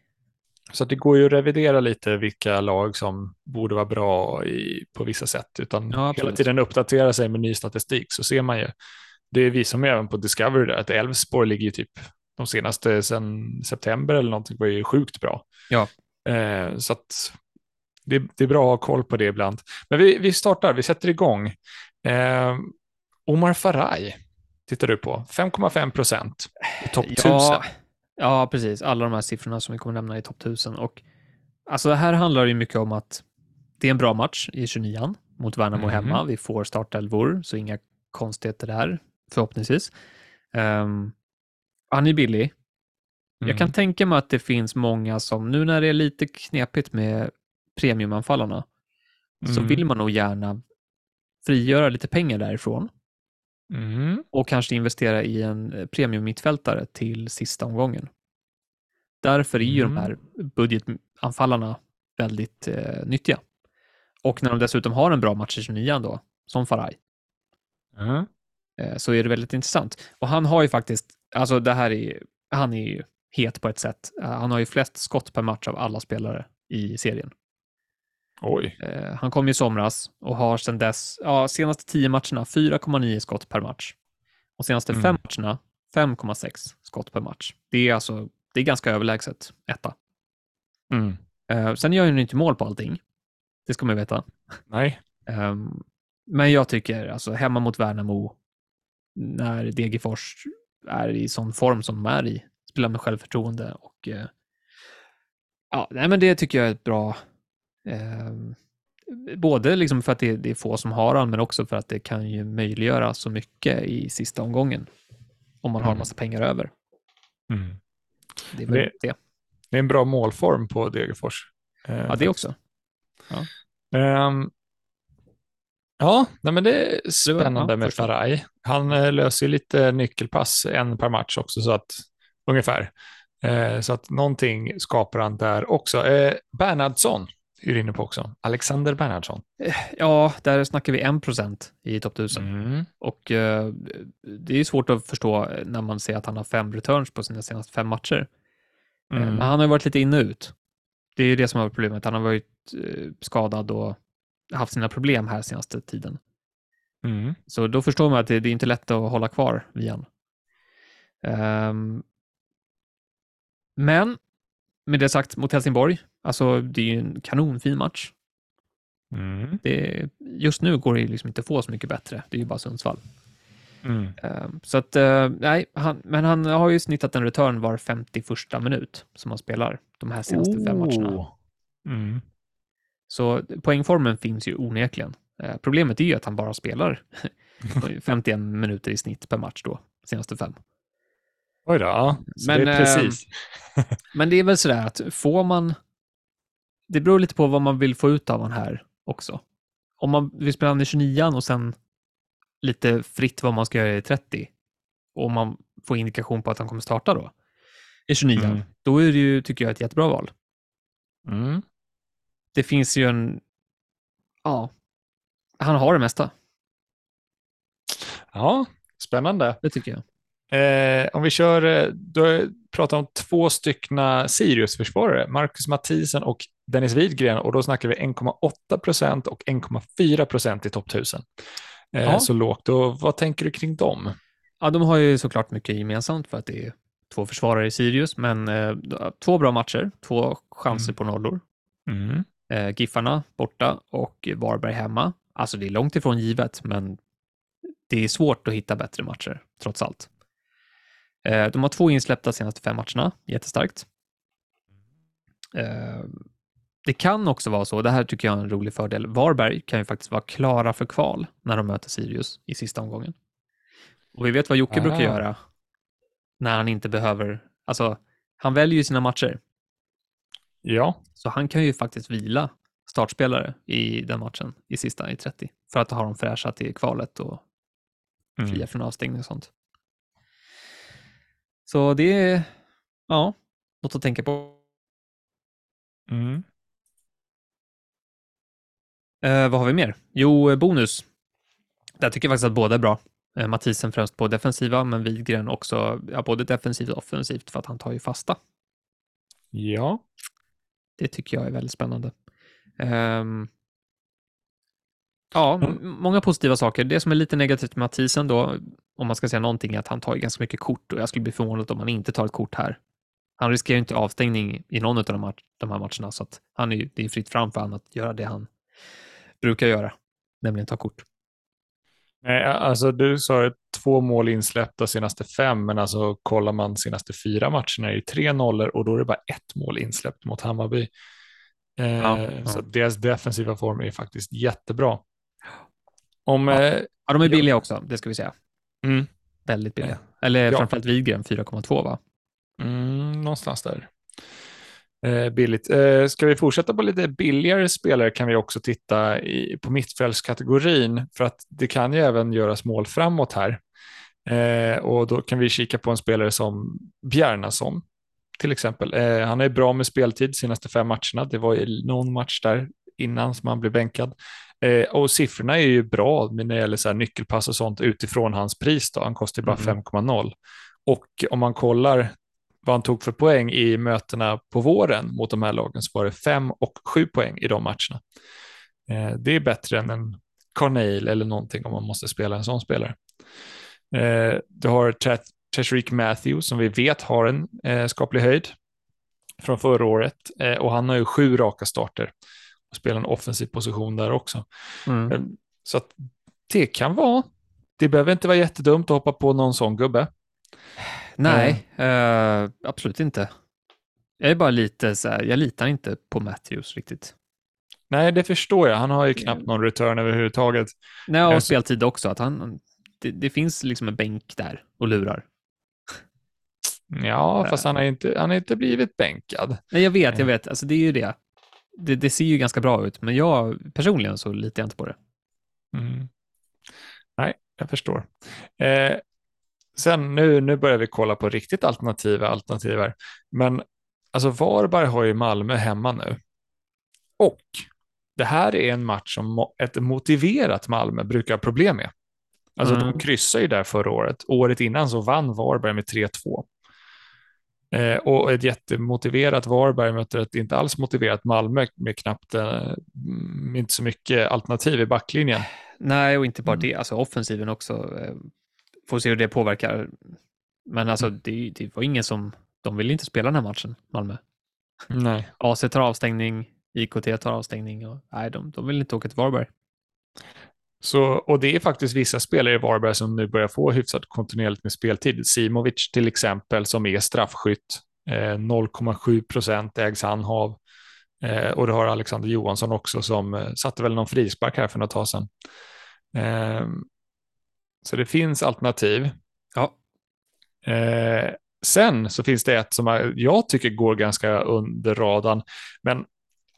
Så det går ju att revidera lite vilka lag som borde vara bra i, på vissa sätt, utan Ja, hela tiden uppdatera sig med ny statistik så ser man ju. Det visar man ju även på Discovery där, att Elfsborg ligger ju typ de senaste sedan september eller någonting var ju sjukt bra. Ja. Eh, så att det, det är bra att ha koll på det ibland. Men vi, vi startar, vi sätter igång. Eh, Omar Faraj tittar du på, 5,5 procent i topp 1000. Ja, ja, precis. Alla de här siffrorna som vi kommer nämna i topp 1000. Och, alltså, här handlar det ju mycket om att det är en bra match i 29 mot Värnamo Mhm. hemma. Vi får startelvor, så inga konstigheter där, förhoppningsvis. Um, han är billig. Jag Mm. kan tänka mig att det finns många som, nu när det är lite knepigt med premiumanfallarna, så Mm. vill man nog gärna frigöra lite pengar därifrån Mm. och kanske investera i en eh, premium-mittfältare till sista omgången. Därför är ju Mm. de här budgetanfallarna väldigt eh, nyttiga. Och när de dessutom har en bra match i 29 då, som Faraj, Mm. eh, så är det väldigt intressant. Och han har ju faktiskt, alltså det här är, han är ju het på ett sätt. Eh, Han har ju flest skott per match av alla spelare i serien. Oj. Eh, Han kom ju i somras och har sedan dess, ja, senaste 10 matcherna 4,9 skott per match. Och senaste Mm. fem matcherna 5,6 skott per match. Det är alltså, det är ganska överlägset etta. Mm. Eh, Sen gör han ju inte mål på allting. Det ska man ju veta. Nej. Ehm, Men jag tycker, alltså hemma mot Värnamo, när Degerfors är i sån form som de är i, spelar med självförtroende och eh, ja, nej men det tycker jag är ett bra ehm, Både liksom för att det, det är få som har han, men också för att det kan ju möjliggöra så mycket i sista omgången. Om man har en Mm. massa pengar över. Mm. Det är Det- det. Det är en bra målform på Degerfors. Eh, Ja, det också. Ehm, ja, nej, men det är spännande ja, med. Faraj. Han eh, löser ju lite nyckelpass, en per match också, så att ungefär. Eh, så att någonting skapar han där också. Eh, Bernhardsson är du inne på också. Alexander Bernhardsson. Ja, där snackar vi 1% i topp 1000. Mm. Och eh, det är svårt att förstå när man ser att han har fem returns på sina senaste fem matcher. Eh, Mm. Men han har ju varit lite inne och ut. Det är ju det som har varit problemet. Han har varit eh, skadad och haft sina problem här senaste tiden. Mm. Så då förstår man att det, det är inte lätt att hålla kvar Vian. Ehm, men med det sagt mot Helsingborg, alltså det är ju en kanonfin match. Mm. Det, just nu går det liksom inte att få så mycket bättre. Det är ju bara Sundsvall. Mm. Ehm, Så att, eh, nej, han, men han har ju snittat en return var 51 minut som han spelar de här senaste fem matcherna. Oh. Mm. Så poängformen finns ju onekligen. Eh, Problemet är ju att han bara spelar 51 minuter i snitt per match då, senaste fem. Oj då, ja. Men, det är precis. Men det är väl sådär att får man... Det beror lite på vad man vill få ut av han här också. Om man vill spela han i 29 och sen lite fritt vad man ska göra i 30, och man får indikation på att han kommer starta då i 29 Mm. då är det ju, tycker jag, ett jättebra val. Mm. Det finns ju en, ja, han har det mesta, Ja, spännande. det tycker jag. Eh, om vi kör, eh, du pratar om två styckna Sirius-försvarare, Marcus Mathisen och Dennis Widgren, och då snackar vi 1,8 procent och 1,4 procent i topp 1000. Eh, Ja. Så lågt. Och vad tänker du kring dem? Ja, de har ju såklart mycket gemensamt för att det är två försvarare i Sirius, men eh, två bra matcher, två chanser Mm. på nollor. Mm. Eh, Giffarna borta och Varberg hemma. Alltså det är långt ifrån givet, men det är svårt att hitta bättre matcher, trots allt. Eh, de har två insläppta senaste fem matcherna, jättestarkt. Eh, det kan också vara så, det här tycker jag är en rolig fördel, Varberg kan ju faktiskt vara klara för kval när de möter Sirius i sista omgången. Och vi vet vad Jocke Ah. brukar göra när han inte behöver, alltså han väljer ju sina matcher, Ja, så han kan ju faktiskt vila startspelare i den matchen i sista i 30 för att ha dem fräscha till kvalet och Mm. fria från avstängning och sånt. Så det är, ja, något att tänka på. Mm. Eh, vad har vi mer? Jo, eh, bonus. Där tycker jag faktiskt att båda är bra. Eh, Mathisen främst på defensiva, men Widgren också, ja, både defensivt och offensivt för att han tar ju fasta. ja. Det tycker jag är väldigt spännande. Ehm, ja, m- många positiva saker. Det som är lite negativt med Mathisen då, om man ska säga någonting, är att han tar ganska mycket kort och jag skulle bli förvånad om han inte tar ett kort här. Han riskerar ju inte avstängning i någon av de, match, de här matcherna, så att han är det är fritt fram för honom att göra det han brukar göra, nämligen ta kort. Nej, alltså du sa två mål insläppta senaste fem, men alltså kollar man senaste fyra matcherna är det tre nollor och då är det bara ett mål insläppt mot Hammarby. Eh, Ja, ja. Så deras defensiva form är faktiskt jättebra. Om, Ja. eh, Ja, de är billiga också, det ska vi säga. mm, Väldigt billiga. Eller Ja. framförallt Widgren, 4,2 va? mm, någonstans där. Eh, billigt. Eh, ska vi fortsätta på lite billigare spelare kan vi också titta i, på mittfältskategorin för att det kan ju även göras mål framåt här. Eh, och då kan vi kika på en spelare som Bjarnason till exempel. Eh, han är bra med speltid senaste fem matcherna. Det var ju någon match där innan som han blev bänkad. Eh, och siffrorna är ju bra när det gäller så nyckelpass och sånt utifrån hans pris. Då. Han kostar ju bara Mm. 5,0. Och om man kollar vad han tog för poäng i mötena på våren mot de här lagen så var det 5 och 7 poäng i de matcherna. Eh, det är bättre än en Carneil eller någonting om man måste spela en sån spelare. Eh, du har Teshreek Matthews som vi vet har en eh, skaplig höjd från förra året eh, och han har ju sju raka starter och spelar en offensiv position där också. Mm. Eh, Så att det kan vara, det behöver inte vara jättedumt att hoppa på någon sån gubbe. Nej, eh, absolut inte. Jag är bara lite så här, jag litar inte på Matthews riktigt. Nej, det förstår jag. Han har ju knappt någon return överhuvudtaget. Nej, och Alltså- speltid också. Att han, det, det finns liksom en bänk där och lurar. Ja, fast han har inte, han har inte blivit bänkad. Nej, jag vet, jag Eh. vet. Alltså det är ju det. det. Det ser ju ganska bra ut, men jag personligen så litar jag inte på det. Mm. Nej, jag förstår. Eh, sen nu, nu börjar vi kolla på riktigt alternativa alternativ här. Men alltså Varberg har ju Malmö hemma nu. Och det här är en match som ett motiverat Malmö brukar ha problem med. Alltså Mm. de kryssade ju där förra året. Året innan så vann Varberg med 3-2. Eh, och ett jättemotiverat Varberg möter ett inte alls motiverat Malmö med knappt, eh, mm, inte så mycket alternativ i backlinjen. Nej, och inte bara Mm. det. Alltså offensiven också. Eh, får se hur det påverkar. Men alltså, Mm. det, det var ingen som... De vill inte spela den här matchen, Malmö. Nej. AC tar avstängning, IKT tar avstängning och nej, de, de vill inte åka till Varberg. Så, och det är faktiskt vissa spelare i Varberg som nu börjar få hyfsat kontinuerligt med speltid. Simovic till exempel som är straffskytt. Eh, 0,7 procent ägs han av. Eh, och det har Alexander Johansson också som eh, satte väl någon frispark här för något tag sedan. Så det finns alternativ. Ja. Eh, sen så finns det ett som jag tycker går ganska under radarn, men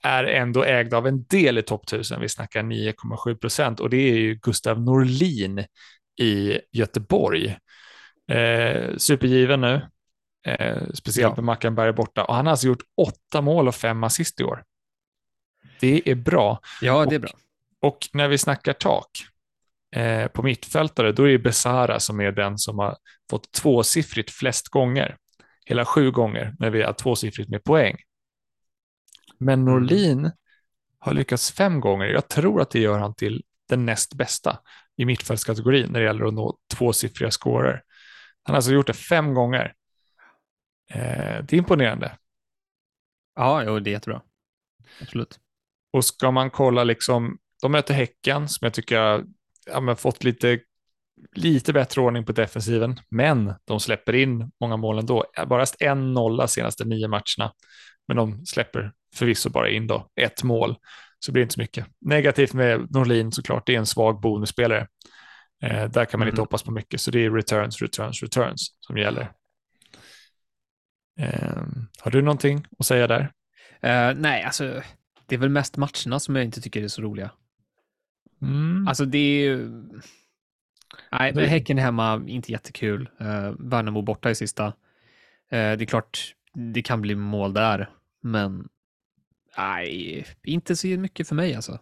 är ändå ägd av en del i topp 1000. Vi snackar 9,7 procent och det är ju Gustav Norlin i Göteborg. Eh, supergiven nu, eh, speciellt Ja. med Mackenberg borta. Och han har alltså gjort åtta mål och fem assist i år. Det är bra. Ja, det är Och- bra. Och när vi snackar tak eh, på mittfältare, då är det Besara som är den som har fått tvåsiffrigt flest gånger. Hela sju gånger när vi har tvåsiffrigt med poäng. Men Mm. Norlin har lyckats fem gånger. Jag tror att det gör han till den näst bästa i mittfältskategorin när det gäller att nå tvåsiffriga scorer. Han har alltså gjort det fem gånger. Eh, det är imponerande. Ja, jo, det är jättebra. Absolut. Och ska man kolla liksom, de möter Häcken som jag tycker ja, men fått lite, lite bättre ordning på defensiven, men de släpper in många mål ändå. Bara en nolla senaste nio matcherna, men de släpper förvisso bara in då ett mål, så blir det inte så mycket. Negativt med Norlin såklart, det är en svag bonusspelare. Eh, där kan man inte Mm. hoppas på mycket, så det är returns, returns, returns som gäller. Eh, har du någonting att säga där? Eh, nej, alltså, det är väl mest matcherna som jag inte tycker är så roliga. Mm. Alltså, det är ju... Nej, Det- Häcken hemma, inte jättekul. Uh, Värnamo borta i sista. Eh, det är klart, det kan bli mål där, men nej, inte så mycket för mig alltså.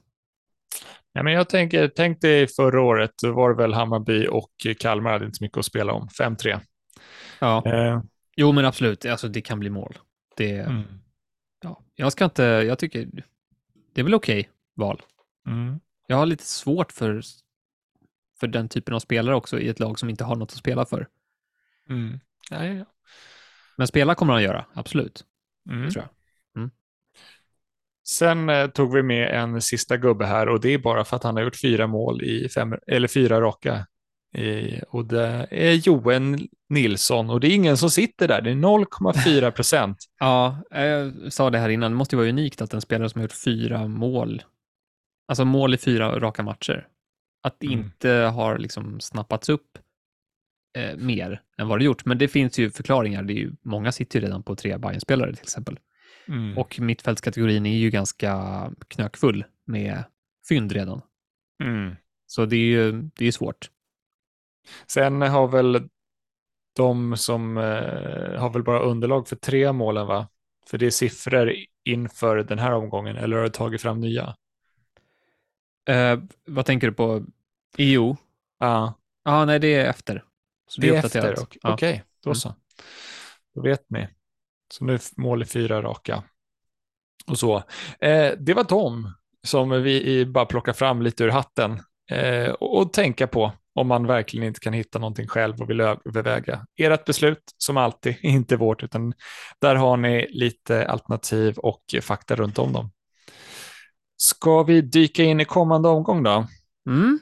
Ja, men jag tänker, tänk dig förra året, då var det väl Hammarby och Kalmar hade inte så mycket att spela om. 5-3. Ja, Eh, jo men absolut, alltså det kan bli mål. Det, mm, ja, jag ska inte, jag tycker, det är väl okej val. mm, Jag har lite svårt för, för den typen av spelare också i ett lag som inte har något att spela för. mm. Ja, ja, ja. Men spela kommer han göra, absolut. Mm. Tror Sen eh, tog vi med en sista gubbe här och det är bara för att han har gjort fyra mål i fem, eller fyra raka. I, och det är Joen Nilsson och det är ingen som sitter där, det är 0,4 procent. Ja, jag sa det här innan, det måste ju vara unikt att en spelare som har gjort fyra mål, alltså mål i fyra raka matcher, att det Mm. inte har liksom snappats upp eh, mer än vad det gjort. Men det finns ju förklaringar, det är ju, många sitter ju redan på tre Bayern-spelare till exempel. Mm. Och mittfältskategorin är ju ganska knökfull med fynd redan. Mm. Så det är ju det är svårt. Sen har väl de som eh, har väl bara underlag för tre målen, va? För det är siffror inför den här omgången, eller har du tagit fram nya? Eh, vad tänker du på? EU? Ja, Ja, nej, det är efter. Så det är uppdaterat. efter. Okej, Ja. okej, då Mm. så. Då vet ni. Så nu mål i fyra raka. Och så. Eh, det var de som vi bara plockar fram lite ur hatten eh, och, och tänka på om man verkligen inte kan hitta någonting själv och vill överväga. Ert beslut, som alltid, inte vårt, utan där har ni lite alternativ och fakta runt om dem. Ska vi dyka in i kommande omgång då? Mm.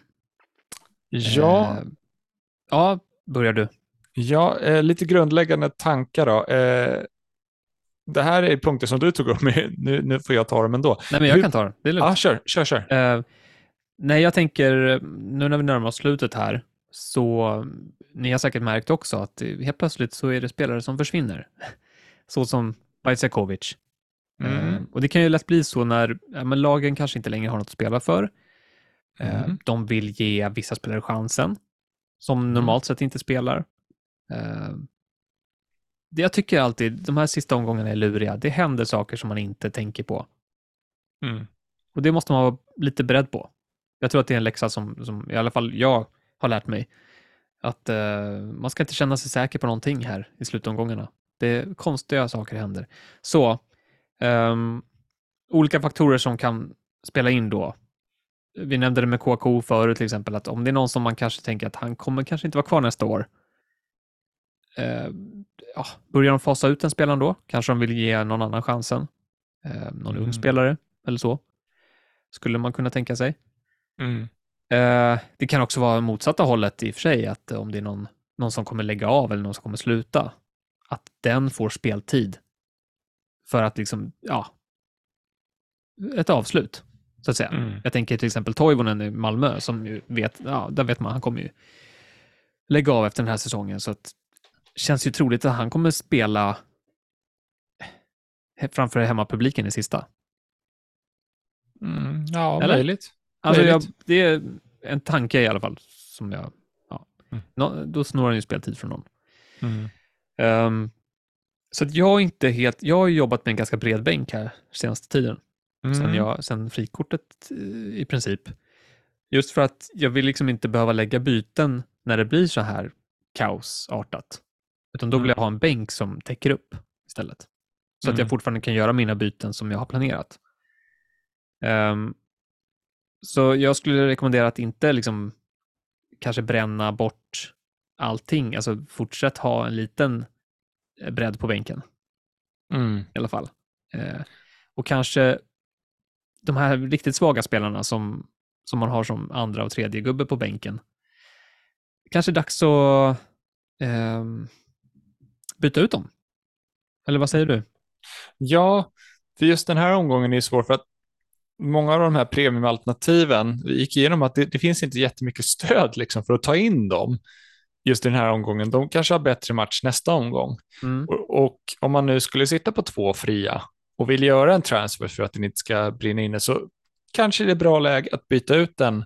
Ja, Eh, ja, börjar du. Ja, eh, lite grundläggande tankar då. Eh, det här är punkter som du tog upp, men nu, nu får jag ta dem ändå. Nej, men jag Hur- kan ta den. Det är lugnt. Ja, kör, kör, kör. Eh, nej, jag tänker, nu när vi närmar oss slutet här, så ni har säkert märkt också att helt plötsligt så är det spelare som försvinner. Så som Bajsekovic. Mm. och det kan ju lätt bli så när ja, men lagen kanske inte längre har något att spela för. Eh, Mm. De vill ge vissa spelare chansen, som Mm. normalt sett inte spelar. Eh, det jag tycker alltid, de här sista omgångarna är luriga. Det händer saker som man inte tänker på. Mm. Och det måste man vara lite beredd på. Jag tror att det är en läxa som, som i alla fall jag har lärt mig. Att eh, man ska inte känna sig säker på någonting här i slutomgångarna. Det är konstiga saker händer. Så, ehm, olika faktorer som kan spela in då. Vi nämnde det med KK förut till exempel, att om det är någon som man kanske tänker att han kommer kanske inte vara kvar nästa år. Eh, ja, börjar de fasa ut den spelaren då? Kanske de vill ge någon annan chansen? Eh, någon Mm. ung spelare eller så? Skulle man kunna tänka sig. Mm. Eh, det kan också vara motsatta hållet i och för sig, att om det är någon, någon som kommer lägga av eller någon som kommer sluta, att den får speltid för att liksom, ja, ett avslut, så att säga. Mm. Jag tänker till exempel Toivonen i Malmö, som ju vet, ja, där vet man, han kommer ju lägga av efter den här säsongen, så att känns ju troligt att han kommer spela framför hemmapubliken i sista. Mm. Ja, Eller? möjligt. Alltså jag, Möjligt. det är en tanke i alla fall som jag... Ja. Mm. Nå, då snor han ju speltid från någon. Mm. Um, så att jag inte helt, jag har jobbat med en ganska bred bänk här senaste tiden. Mm. Sen, jag, sen frikortet eh, i princip. Just för att jag vill liksom inte behöva lägga byten när det blir så här kaosartat. Utan då vill jag ha en bänk som täcker upp istället. Så att jag Mm. fortfarande kan göra mina byten som jag har planerat. Ehm, så jag skulle rekommendera att inte liksom kanske bränna bort allting. Alltså fortsätt ha en liten bredd på bänken Mm. i alla fall. Eh, och kanske de här riktigt svaga spelarna som, som man har som andra och tredje gubbe på bänken. Kanske dags att ehm, byta ut dem. Eller vad säger du? Ja, för just den här omgången är svår för att många av de här premiumalternativen, vi gick igenom att det, det finns inte jättemycket stöd liksom för att ta in dem just i den här omgången. De kanske har bättre match nästa omgång. Mm. Och, och om man nu skulle sitta på två fria och vill göra en transfer för att den inte ska brinna inne så kanske det är bra läge att byta ut en,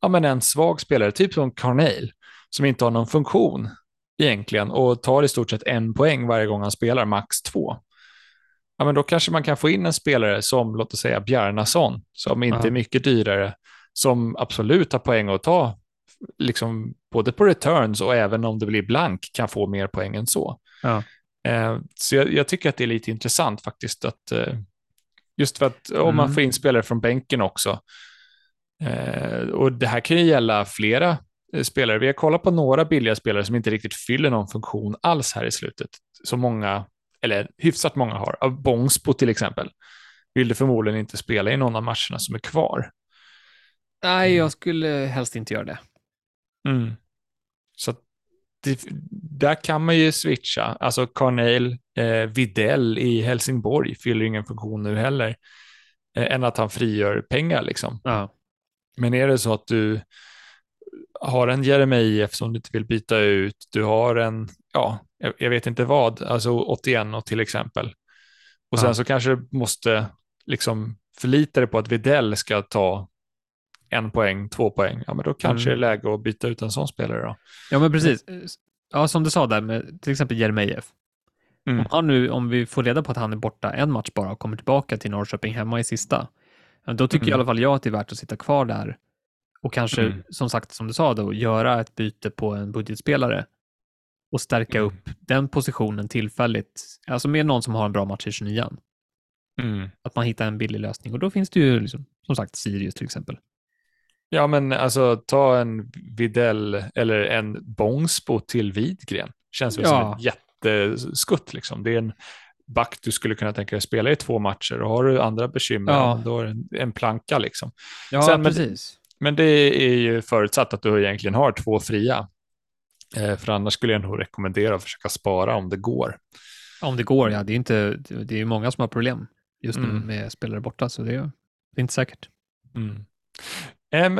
ja, men en svag spelare, typ som Carnale, som inte har någon funktion egentligen och tar i stort sett en poäng varje gång han spelar, max två. Ja, men då kanske man kan få in en spelare som, låt oss säga, Bjarnason, som inte Ja. är mycket dyrare, som absolut har poäng att ta, liksom både på returns och även om det blir blank kan få mer poäng än så. Ja. Eh, så jag, jag tycker att det är lite intressant faktiskt att eh, just för att om man Mm. får in spelare från bänken också. Eh, och det här kan ju gälla flera spelare. Vi har kollat på några billiga spelare som inte riktigt fyller någon funktion alls här i slutet. Så många, eller hyfsat många har. Av Bångsbo till exempel. Vill du förmodligen inte spela i någon av matcherna som är kvar. Nej, jag skulle helst inte göra det. Mm. Så det, där kan man ju switcha. Alltså Carnale, eh, Videll i Helsingborg fyller ingen funktion nu heller. Eh, än att han frigör pengar liksom. Ja. Men är det så att du har en Jeremejeff som du inte vill byta ut, du har en, ja, jag, jag vet inte vad, alltså 81 och till exempel. Och sen Ja. så kanske du måste liksom förlita dig på att Videll ska ta en poäng, två poäng. Ja, men då kanske Mm. det är läge att byta ut en sån spelare då. ja, men precis. Ja, som du sa där med till exempel Jeremejeff. Mm. Om, han nu, om vi får reda på att han är borta en match bara och kommer tillbaka till Norrköping hemma i sista, då tycker Mm. i alla fall jag att det är värt att sitta kvar där och kanske, Mm. som sagt, som du sa då, göra ett byte på en budgetspelare och stärka Mm. upp den positionen tillfälligt, alltså med någon som har en bra match i 29 Mm. Att man hittar en billig lösning och då finns det ju, liksom, som sagt, Sirius till exempel. Ja, men alltså ta en Videll eller en Bångsbo till Widgren. Känns väl Ja. som ett jätteskutt liksom. Det är en back du skulle kunna tänka dig spela i två matcher och har du andra bekymmer, Ja. men då är det en, planka liksom. Ja, Sen, men- precis. Men det är ju förutsatt att du egentligen har två fria. Eh, för annars skulle jag nog rekommendera att försöka spara om det går. Om det går, ja. Det är, inte, det är ju många som har problem just nu Mm. med spelare borta, så det är, det är inte säkert. Mm.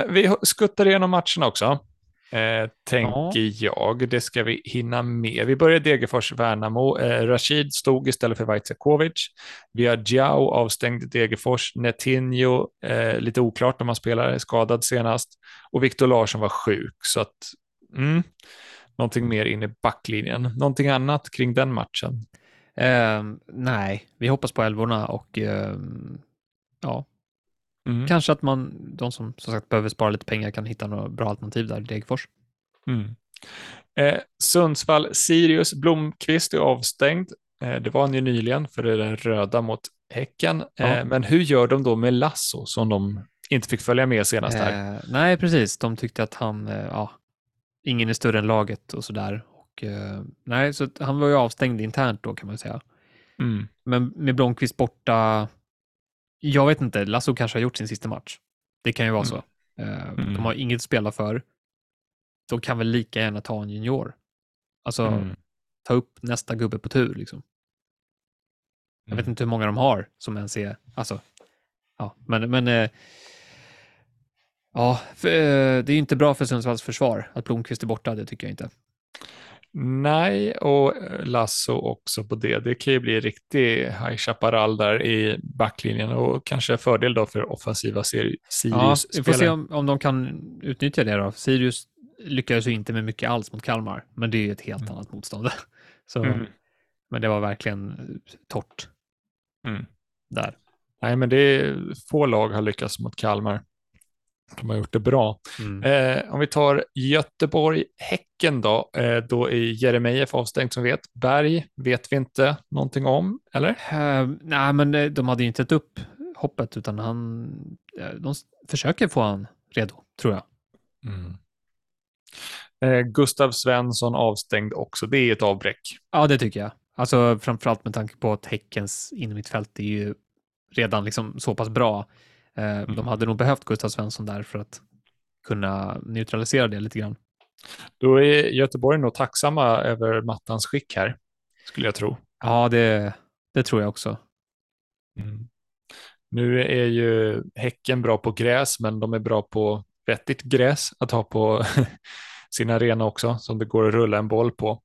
Vi skuttar igenom matcherna också. Eh, tänker jag. Det ska vi hinna med. Vi börjar Degerfors-Värnamo. Eh, Rashid stod istället för Vaitsiakovic. Vi har Giao avstängd i Degerfors. Netinho, eh, lite oklart om han spelar, är skadad senast. Och Viktor Larsson var sjuk. Så att, mm, någonting mer in i backlinjen. Någonting annat kring den matchen? Ehm, nej, vi hoppas på älvorna och ehm, ja, Mm. kanske att man, de som som sagt behöver spara lite pengar kan hitta några bra alternativ där i Degerfors. Mm. Eh, Sundsvall, Sirius, Blomqvist är avstängd. Eh, det var han ju nyligen för det är den röda mot Häcken. Eh, Ja. Men hur gör de då med Lasso som de inte fick följa med senast här? Eh, nej, precis. De tyckte att han, eh, ja, ingen är större än laget och sådär. Och, nej, så han var ju avstängd internt då kan man säga. Mm. Men med Blomqvist borta, jag vet inte, Lasso kanske har gjort sin sista match. Det kan ju vara Mm. så. Eh, Mm. De har inget att spela för. De kan väl lika gärna ta en junior. Alltså, Mm. ta upp nästa gubbe på tur liksom. Jag vet Mm. inte hur många de har som ens är, alltså, ja, men, men eh, ja, för, eh, det är inte bra för Sundsvalls försvar att Blomqvist är borta, det tycker jag inte. Nej, och eh, Lasso också på det. Det kan ju bli riktig High Chaparral där i backlinjen och kanske fördel då för offensiva Sir- Ja, vi får se om, om de kan utnyttja det då. Sirius lyckades ju inte med mycket alls mot Kalmar, men det är ju ett helt Mm. annat motstånd. Så, Mm. Men det var verkligen eh, torrt Mm. där. Nej, men det är få lag har lyckats mot Kalmar. De har gjort det bra. Mm. Eh, om vi tar Göteborg-Häcken då, eh, då är Jeremejeff avstängd som vet. Berg vet vi inte någonting om, eller? Eh, nej, men eh, de hade ju inte ett upp hoppet, utan han, eh, de försöker få han redo, tror jag. Eh, Gustav Svensson avstängd också. Det är ett avbräck. Ja, det tycker jag. Alltså framförallt med tanke på att Häckens innermittfält är ju redan liksom så pass bra. Eh, De hade nog behövt Gustav Svensson där för att kunna neutralisera det lite grann. Då är Göteborg nog tacksamma över mattans skick här, skulle jag tro. Ja, det, det tror jag också. Nu är ju Häcken bra på gräs, men de är bra på vettigt gräs att ha på sin arena också, som det går att rulla en boll på.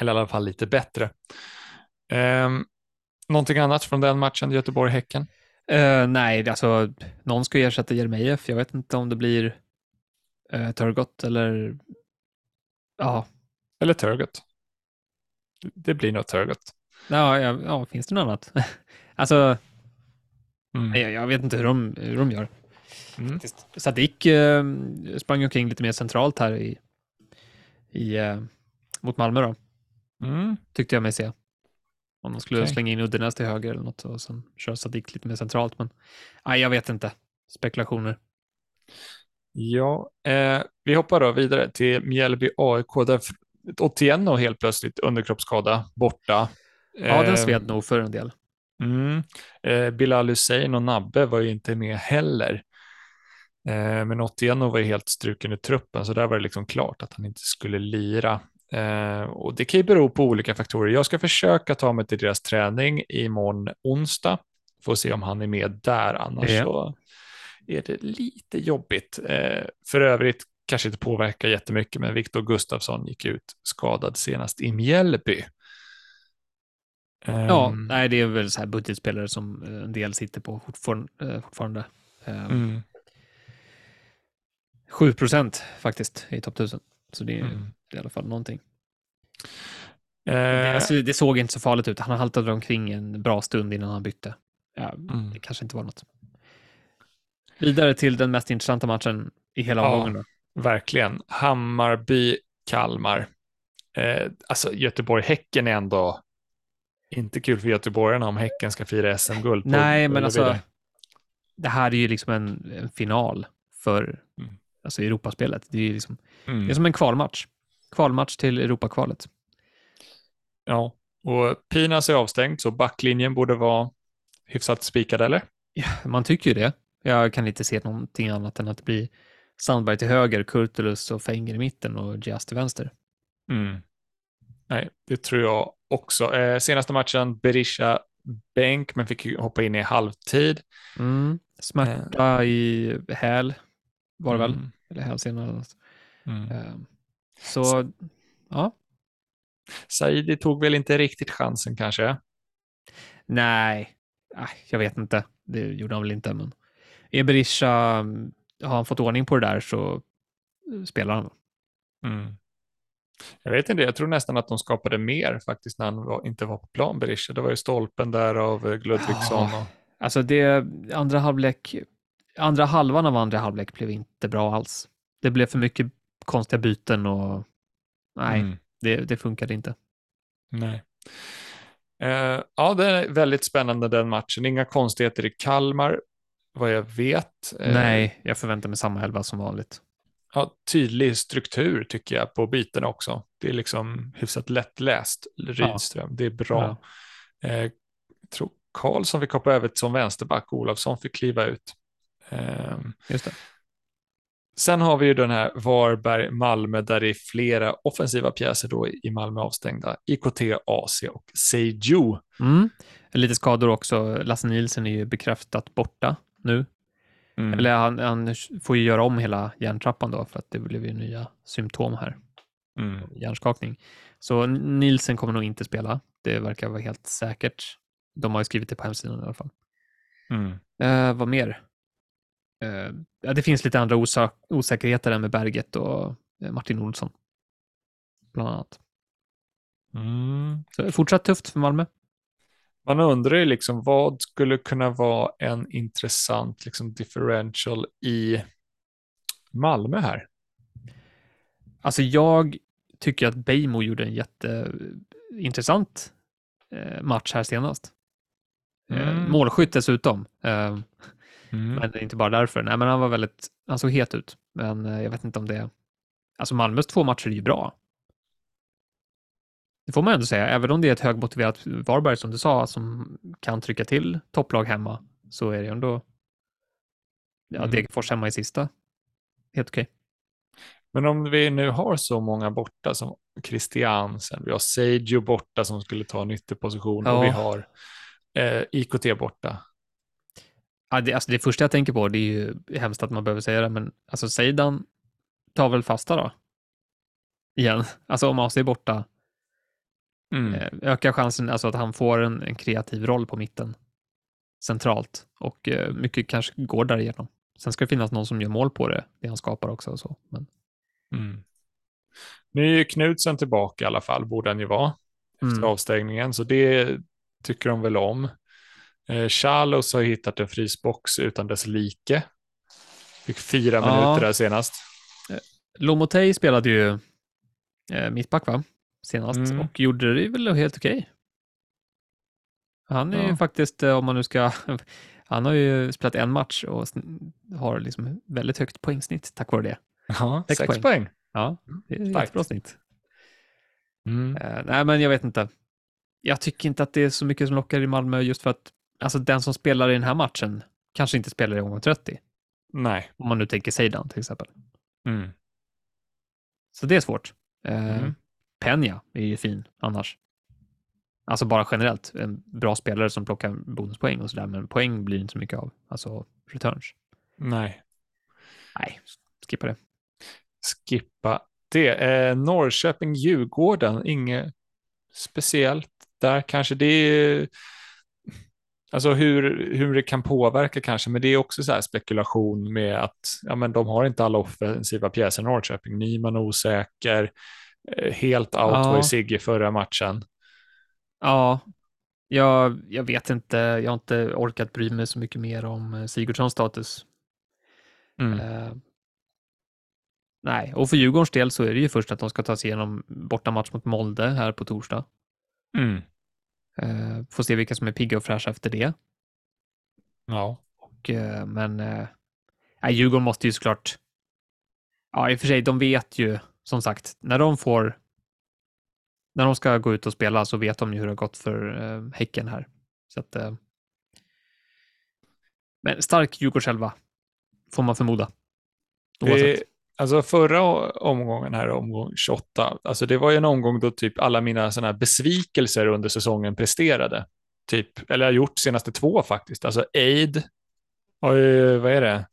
Eller i alla fall lite bättre. Um, någonting annat från den matchen, Göteborg-Häcken? Eh, nej, alltså någon ska ersätta Jeremejeff. Jag vet inte om det blir uh, Turgott eller... Ja, Eller Turgot? Det blir nog Turgot. ja, ja, ja finns det något annat? alltså, Mm. jag, jag vet inte hur de, hur de gör. Mm. Sadik eh, sprang omkring lite mer centralt här i, i, eh, mot Malmö då, Mm. tyckte jag mig se. Om de skulle Okej. slänga in Uddenäs till höger eller något och sen kör Sadik lite mer centralt. Men nej, jag vet inte. Spekulationer. Ja, eh, vi hoppar då vidare till Mjällby AIK där Otieno helt plötsligt underkroppsskada borta. Ja, den Eh, sved nog för en del. Mm. Eh, Bilal Hussein och Nabbe var ju inte med heller. Eh, men Otieno var ju helt struken i truppen, så där var det liksom klart att han inte skulle lira. Eh, och det kan ju bero på olika faktorer. Jag ska försöka ta mig till deras träning imorgon onsdag. Får se om han är med där, annars Ja. så är det lite jobbigt. Eh, för övrigt kanske inte påverkar jättemycket, men Viktor Gustafsson gick ut skadad senast i Mjällby. Ja, Ehm, nej, det är väl så här budgetspelare som eh, en del sitter på fortfarande. Eh, fortfarande. Eh, mm, 7 procent faktiskt i topp 1000. Så det är, mm. det är i alla fall någonting. Eh, Det, alltså, det såg inte så farligt ut. Han haltade omkring en bra stund innan han bytte. Ja, mm. Det kanske inte var något. Vidare till den mest intressanta matchen i hela Ja. omgången. Verkligen. Hammarby, Kalmar. Eh, alltså Göteborg-Häcken är ändå inte kul för göteborgarna om Häcken ska fira SM-guld. Nej, men alltså, det här är ju liksom en, en final för. Alltså Europaspelet. Det är, liksom, Mm. det är som en kvalmatch. Kvalmatch till Europakvalet. Ja, och Pinas är avstängd, så backlinjen borde vara hyfsat spikad, eller? Ja, man tycker ju det. Jag kan inte se någonting annat än att det blir Sandberg till höger, Kurtulus och Fenger i mitten och Diaz till vänster. Mm. Nej, det tror jag också. Eh, senaste matchen, Berisha bänk, men fick hoppa in i halvtid. Mm. Smärta i häl var det väl? Mm. Eller något. Mm. Ehm, Så, ja. Saidi tog väl inte riktigt chansen kanske? Nej, jag vet inte. Det gjorde han väl inte, men är Berisha, har han fått ordning på det där så eh, spelar han. Mm. Jag vet inte, jag tror nästan att de skapade mer faktiskt när han var, inte var på plan, Berisha. Det var ju stolpen där av eh, Ludvigsson. Och, Alltså det, andra halvlek, andra halvan av andra halvlek blev inte bra alls. Det blev för mycket konstiga byten och nej, Mm. det, det funkade inte. Nej. Eh, ja, det är väldigt spännande den matchen. Inga konstigheter i Kalmar, vad jag vet. Eh, Nej, jag förväntar mig samma elva som vanligt. Ja, tydlig struktur tycker jag på bytena också. Det är liksom hyfsat lättläst, Rydström. Det är bra. Eh, jag tror Karlsson fick hoppa över som vänsterback, Olofsson fick kliva ut. Ehm, Just det. Sen har vi ju den här Varberg-Malmö där det är flera offensiva pjäser då i Malmö avstängda. IKT, AC och Seju. Mm. Lite skador också. Lasse Nielsen är ju bekräftat borta nu. Mm. Eller han, han får ju göra om hela hjärntrappan då för att det blev ju nya symptom här. Mm. Hjärnskakning. Så Nielsen kommer nog inte spela. Det verkar vara helt säkert. De har ju skrivit det på hemsidan i alla fall. Mm. Eh, vad mer? Eh, ja, det finns lite andra osa- osäkerheter än med Berget och eh, Martin Olsson. Bland annat. Mm. Så fortsatt tufft för Malmö. Man undrar ju liksom vad skulle kunna vara en intressant liksom, differential i Malmö här. Alltså jag tycker att Bejmo gjorde en jätteintressant eh, match här senast. Mm. Målskytt dessutom. Mm. Men inte bara därför. Nej, men han var väldigt, han såg het ut. Men eh, jag vet inte om det, alltså Malmös två matcher är ju bra. Det får man ändå säga, även om det är ett högmotiverat Varberg som du sa, som kan trycka till topplag hemma, så är det ändå, ja, Mm. Degerfors hemma i sista. Helt okej. Men om vi nu har så många borta som Christiansen, vi har Seidjo borta som skulle ta en ytterposition och Ja. vi har eh, IKT borta. Ja, det, alltså det första jag tänker på, det är ju hemskt att man behöver säga det, men alltså Seidan tar väl fasta då? Igen, alltså om AC är borta, Mm. eh, ökar chansen alltså att han får en, en kreativ roll på mitten centralt och eh, mycket kanske går därigenom. Sen ska det finnas någon som gör mål på det, det han skapar också och så. Men, Mm. Nu är ju Knutsen tillbaka i alla fall, borde han ju vara, efter Mm. avstängningen, så det tycker de väl om. Eh, Charlos har hittat en frysbox utan dess like. Fick fyra Ja. minuter där senast. Lomotey spelade ju eh, mittback va? senast Mm. och gjorde det väl helt okej. Han är ju Ja. faktiskt, eh, om man nu ska, han har ju spelat en match och har liksom väldigt högt poängsnitt tack vare det. Ja, Sex sex, poäng. poäng. Ja, det är ett jättebra snitt. Mm. Eh, nej, men jag vet inte. Jag tycker inte att det är så mycket som lockar i Malmö just för att alltså, den som spelar i den här matchen kanske inte spelar i omgång 30. Nej. Om man nu tänker Seidan till exempel. Mm. Så det är svårt. Eh, Mm. Peña är ju fin annars. Alltså bara generellt, en bra spelare som plockar bonuspoäng och sådär, men poäng blir inte så mycket av. Alltså returns. Nej. Nej, skippa det. Skippa det. Eh, Norrköping-Djurgården, inget speciellt där kanske. Det är alltså hur, hur det kan påverka kanske, men det är också så här spekulation med att ja, men de har inte alla offensiva pjäser i Norrköping. Nyman osäker, eh, helt out Ja. var ju Sigge förra matchen. Ja, jag, jag vet inte. Jag har inte orkat bry mig så mycket mer om eh, Sigurdssons status. Mm. Eh, nej, och för Djurgårdens del så är det ju först att de ska ta sig igenom bortamatch mot Molde här på torsdag. Mm. Eh, får se vilka som är pigga och fräscha efter det. Ja. Och, eh, men eh, Djurgården måste ju såklart, ja i och för sig, de vet ju som sagt, när de får, när de ska gå ut och spela så vet de ju hur det har gått för eh, Häcken här. Så att, eh, men stark Djurgårdselva, får man förmoda. Oavsett. Det, alltså förra omgången här, omgång 28, alltså det var ju en omgång då typ alla mina här besvikelser under säsongen presterade. Typ, eller jag har gjort senaste två faktiskt. Alltså Aid, har ju, vad är det?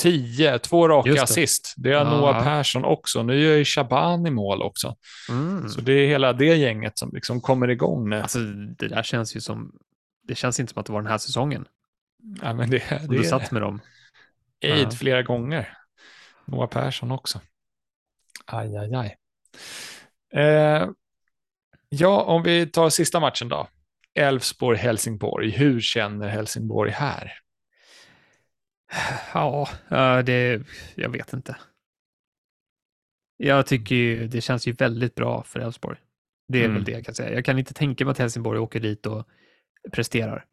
10, två raka det. assist. Det har Ja. Noah Persson också. Nu gör ju Shaban i mål också. Mm. Så det är hela det gänget som liksom kommer igång nu. Alltså, det där känns ju som, det känns inte som att det var den här säsongen ja, men det, det du satt med dem. Aid Ja. flera gånger. Noah Persson också. Aj, aj, aj. Eh, ja, om vi tar sista matchen då. Elfsborg-Helsingborg. Hur känner Helsingborg här? Ja, eh, det, jag vet inte. Jag tycker ju, det känns ju väldigt bra för Elfsborg. Det är Mm. väl det jag kan säga. Jag kan inte tänka mig att Helsingborg åker dit och presterar.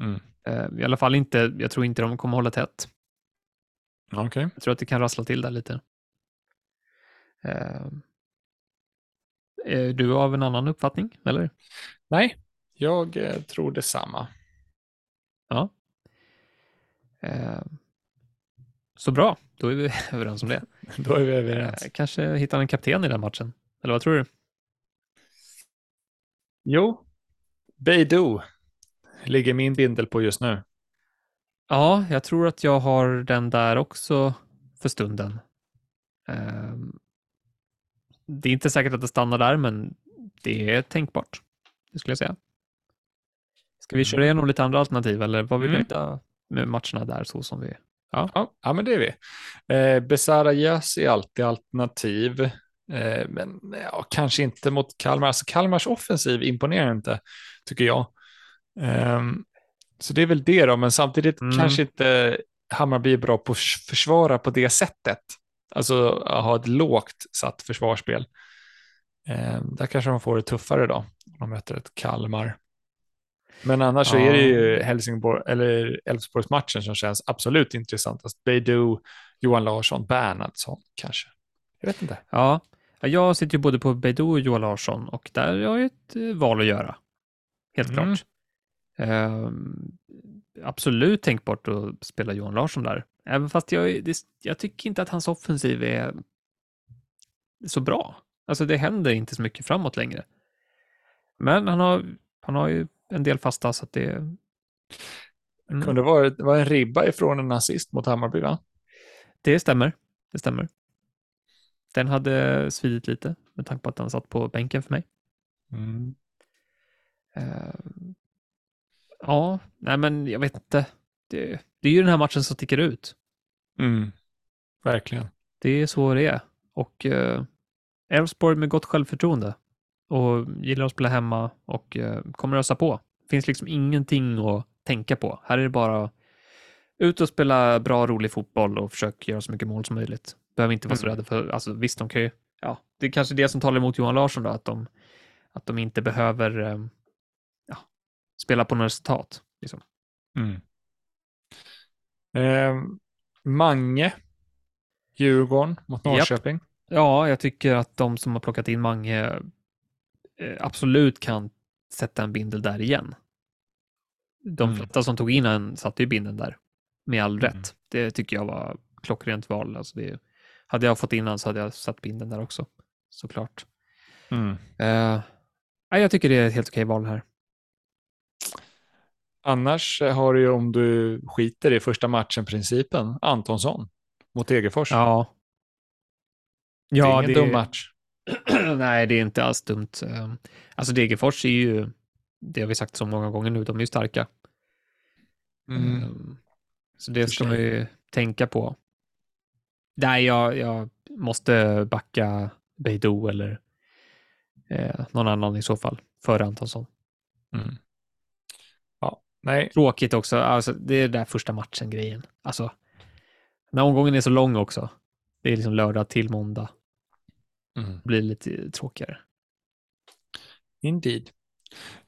Mm. Eh, I alla fall inte, jag tror inte de kommer hålla tätt. Okej. Jag tror att det kan rassla till där lite. Eh, Är du av en annan uppfattning, eller? Nej, jag eh, tror detsamma. Ja. Eh, Så bra, då är vi överens om det. Då är vi överens. Eh, Kanske hittar en kapten i den matchen. Eller vad tror du? Jo, Beidou ligger min bindel på just nu. Ja, jag tror att jag har den där också för stunden. Ehm, Det är inte säkert att det stannar där, men det är tänkbart. Det skulle jag säga. Ska vi Mm. köra igenom lite andra alternativ eller var vi Mm. nöjda med matcherna där så som vi... Ja, ja men det är vi. Eh, Besara Jas är alltid alternativ. Eh, men ja, kanske inte mot Kalmar. Alltså Kalmars offensiv imponerar inte, tycker jag. Um, så det är väl det då, men samtidigt mm. kanske inte Hammarby är bra på att försvara på det sättet. Alltså att ha ett lågt satt försvarsspel. Um, där kanske de får det tuffare då, om de möter ett Kalmar. Men annars ja. så är det ju Helsingborg, eller Elfsborgsmatchen som känns absolut intressantast. Beidou, Johan Larsson, Bernhardsson kanske. Jag vet inte. Ja, jag sitter ju både på Beidou och Johan Larsson och där har jag ett eh, val att göra. Helt mm. klart. Uh, absolut tänkbart att spela Johan Larsson där. Även fast jag, det, jag tycker inte att hans offensiv är så bra. Alltså det händer inte så mycket framåt längre. Men han har, han har ju en del fasta så att det... Mm. Det kunde vara, det var en ribba ifrån en nazist mot Hammarby va? Det stämmer. Det stämmer. Den hade svidit lite med tanke på att den satt på bänken för mig. Mm. Ja, nej men jag vet inte. Det, det, är ju den här matchen som sticker ut. Mm. Verkligen. Det är så det är. Och uh, Elfsborg med gott självförtroende och gillar att spela hemma och uh, kommer ösa på. Finns liksom ingenting att tänka på. Här är det bara ut och spela bra, rolig fotboll och försöka göra så mycket mål som möjligt. Behöver inte vara så mm. rädda för, alltså visst, de kan ju, ja, det är kanske det som talar emot Johan Larsson då, att de, att de inte behöver ja, spela på något resultat. Liksom. Mm. Eh, Mange, Djurgården mot Norrköping. Japp. Ja, jag tycker att de som har plockat in Mange eh, absolut kan sätta en bindel där igen. De mm. flesta som tog in en satte ju binden där, med all mm. rätt. Det tycker jag var klockrent val. Alltså det, hade jag fått innan så hade jag satt binden där också, såklart. Mm. Uh, jag tycker det är ett helt okej val här. Annars har du ju, om du skiter i första matchen-principen, Antonsson mot Degerfors. Ja. ja det är ingen det... dum match. Nej, det är inte alls dumt. Ehm, alltså Degerfors är ju, det har vi sagt så många gånger nu, de är ju starka. Mm. Ehm, så det ska man ju tänka på. Nej, jag, jag måste backa Beidou eller eh, någon annan i så fall, före Antonsson. Mm. Nej. Tråkigt också, alltså, det är den där första matchen-grejen. Alltså, när omgången är så lång också. Det är liksom lördag till måndag. Mm. Det blir lite tråkigare. Indeed.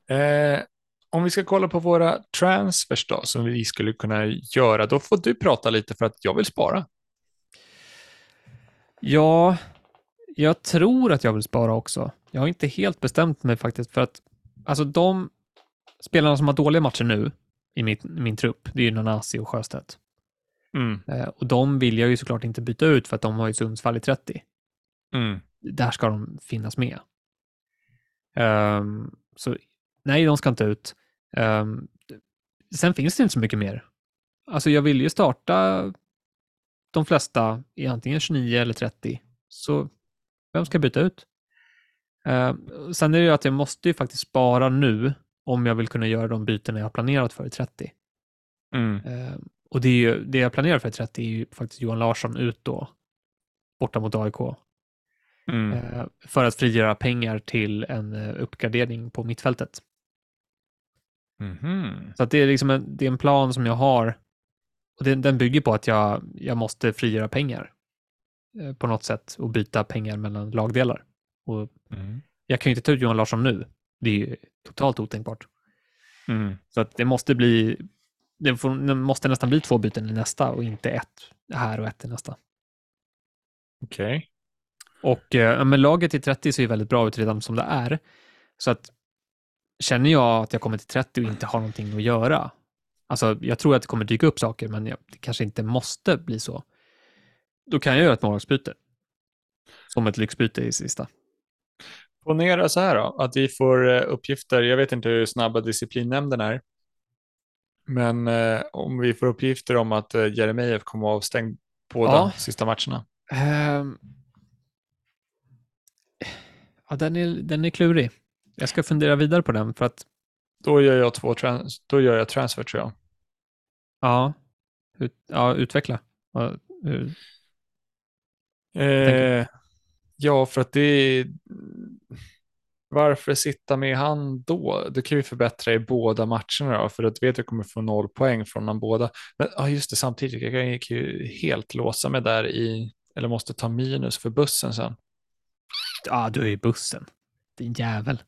Eh, om vi ska kolla på våra transfers då, som vi skulle kunna göra, då får du prata lite för att jag vill spara. Ja, jag tror att jag vill spara också. Jag har inte helt bestämt mig faktiskt för att alltså de spelarna som har dåliga matcher nu i min, min trupp, det är ju Nanasi och Sjöstedt. Mm. Eh, och de vill jag ju såklart inte byta ut för att de har ju Sundsvall i 30. Mm. Där ska de finnas med. Um, så nej, de ska inte ut. Um, sen finns det inte så mycket mer. Alltså jag vill ju starta de flesta i antingen 29 eller 30. Så vem ska byta ut? Uh, sen är det ju att jag måste ju faktiskt spara nu om jag vill kunna göra de byten jag har planerat för i 30. Mm. Uh, och det, är ju, det jag planerar för i 30 är ju faktiskt Johan Larsson ut då, borta mot AIK. Mm. Uh, för att frigöra pengar till en uppgradering på mittfältet. Mm. Så det, är liksom en, det är en plan som jag har och den, den bygger på att jag, jag måste frigöra pengar eh, på något sätt och byta pengar mellan lagdelar. Och mm. Jag kan ju inte ta ut Johan Larsson nu. Det är ju totalt otänkbart. Mm. Så att det måste bli det, får, det, måste nästan bli två byten i nästa och inte ett här och ett i nästa. Okej. Okay. Och eh, men laget i 30 ser ju väldigt bra ut redan som det är. Så att känner jag att jag kommer till 30 och inte har någonting att göra, Alltså, jag tror att det kommer dyka upp saker, men jag, det kanske inte måste bli så. Då kan jag göra ett målvaktsbyte. Som ett lyxbyte i sista. Ponera så här då, att vi får eh, uppgifter, jag vet inte hur snabba disciplinnämnden är, men eh, om vi får uppgifter om att eh, Jeremejeff kommer att avstängd båda ja. sista matcherna. Um, ja, den är, den är klurig. Jag ska fundera vidare på den för att då gör jag två trans då gör jag transfer tror jag. Ja, Ut, ja utveckla. Ja, eh, Ja, för att det är... Varför sitta med han då? Du kan ju förbättra i båda matcherna då, för att vet att jag kommer få noll poäng från dem båda. Men ja, just det, samtidigt, jag kan ju helt låsa mig där i, eller måste ta minus för bussen sen. Ja, du är i bussen. Din jävel.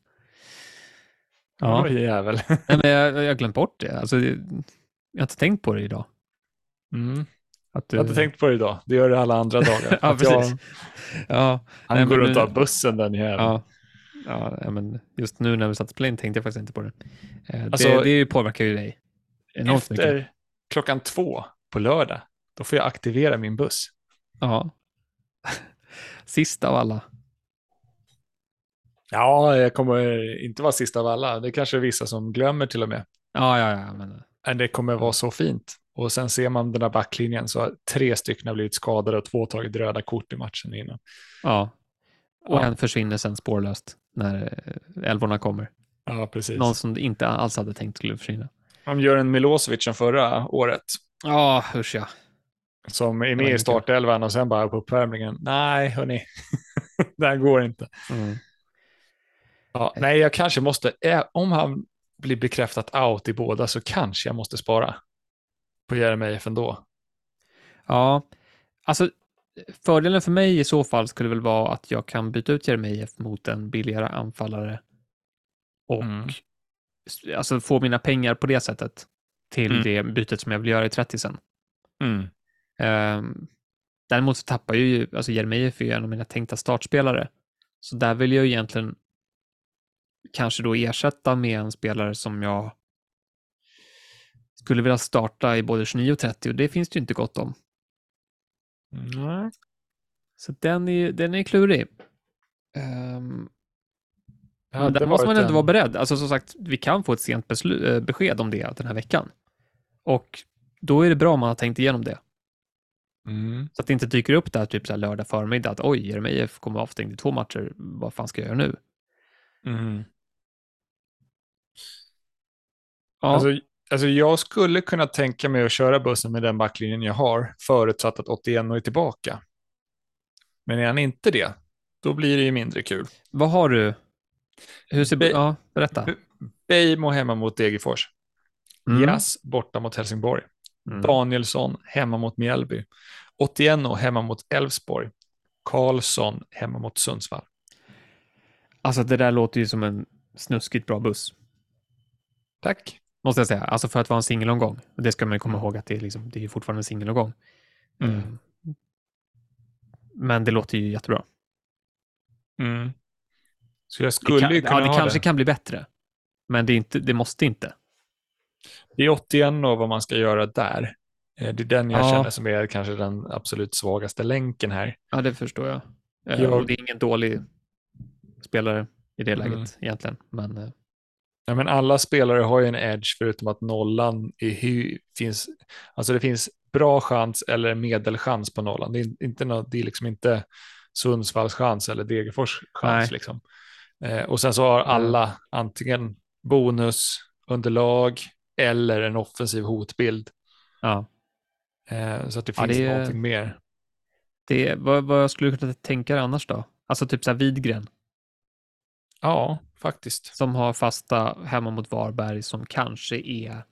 Ja, ja jävel. Nej, men jag har glömt bort det. Alltså, jag har inte tänkt på det idag. Mm. Att du... Jag har inte tänkt på det idag. Det gör det alla andra dagar. ja, precis. Jag... Ja, han Nej, går runt och har bussen den jäveln. Ja. Ja, men just nu när vi satt och spelade in tänkte jag faktiskt inte på det. Eh, alltså, det, det påverkar ju dig enormt efter mycket. klockan två på lördag, då får jag aktivera min buss. Ja. Sista av alla. Ja, jag kommer inte vara sista av alla. Det är kanske är vissa som glömmer till och med. Ja, ja, ja. Men, men det kommer vara så fint. Och sen ser man den där backlinjen så har tre stycken har blivit skadade och två tagit röda kort i matchen innan. Ja, och ja. en försvinner sen spårlöst när eh, älvorna kommer. Ja, precis. Någon som inte alls hade tänkt skulle försvinna. De gör en Milosevic som förra året. Ja, usch ja. Som är med i startelvan och sen bara på uppvärmningen. Nej, hörni. det här går inte. Mm. Ja, nej, jag kanske måste, om han blir bekräftat out i båda så kanske jag måste spara på Jeremejeff ändå. Ja, alltså fördelen för mig i så fall skulle väl vara att jag kan byta ut Jeremejeff mot en billigare anfallare och mm. alltså få mina pengar på det sättet till mm. det bytet som jag vill göra i 30 sen. Mm. Um, däremot så tappar ju, alltså Jeremejeff är en av mina tänkta startspelare. Så där vill jag egentligen kanske då ersätta med en spelare som jag skulle vilja starta i både 29 och 30 och det finns det ju inte gott om. Mm. Så den är, den är klurig. Um, men där måste man ändå en... vara beredd. Alltså som sagt, vi kan få ett sent eh, besked om det den här veckan. Och då är det bra om man har tänkt igenom det. Mm. Så att det inte dyker upp där typ så här lördag förmiddag att oj, Jeremejeff kommer avstängd i två matcher. Vad fan ska jag göra nu? Mm. Ja. Alltså, alltså jag skulle kunna tänka mig att köra bussen med den backlinjen jag har, förutsatt att 81 är tillbaka. Men är han inte det, då blir det ju mindre kul. Vad har du? Hur ser Be ja, berätta. Beijmo hemma mot Degerfors. Mm. Jas borta mot Helsingborg. Mm. Danielsson hemma mot Mjällby. 81 hemma mot Elfsborg. Karlsson hemma mot Sundsvall. Alltså det där låter ju som en snuskigt bra buss. Tack. Måste jag säga. Alltså för att vara en singelomgång. Det ska man komma mm. ihåg att det är, liksom, det är fortfarande en singelomgång. Mm. Ehm, men det låter ju jättebra. Mm. Så jag skulle det kan, kunna ja, det ha kanske det. kan bli bättre. Men det, inte, det måste inte. Det är 81 och vad man ska göra där. Eh, det är den jag ja. känner som är kanske den absolut svagaste länken här. Ja, det förstår jag. Eh, jag... Och det är ingen dålig spelare i det läget mm. egentligen. Men eh, Ja, men alla spelare har ju en edge förutom att nollan är, finns, alltså det finns bra chans eller medelchans på nollan. Det är, inte något, det är liksom inte Sundsvalls chans eller Degerfors chans. Liksom. Eh, och sen så har alla antingen bonus, underlag eller en offensiv hotbild. Ja. Eh, så att det finns ja, det någonting mer. Det, vad, vad skulle du kunna tänka dig annars då? Alltså typ så här Widgren. Ja, faktiskt. Som har fasta hemma mot Varberg som kanske är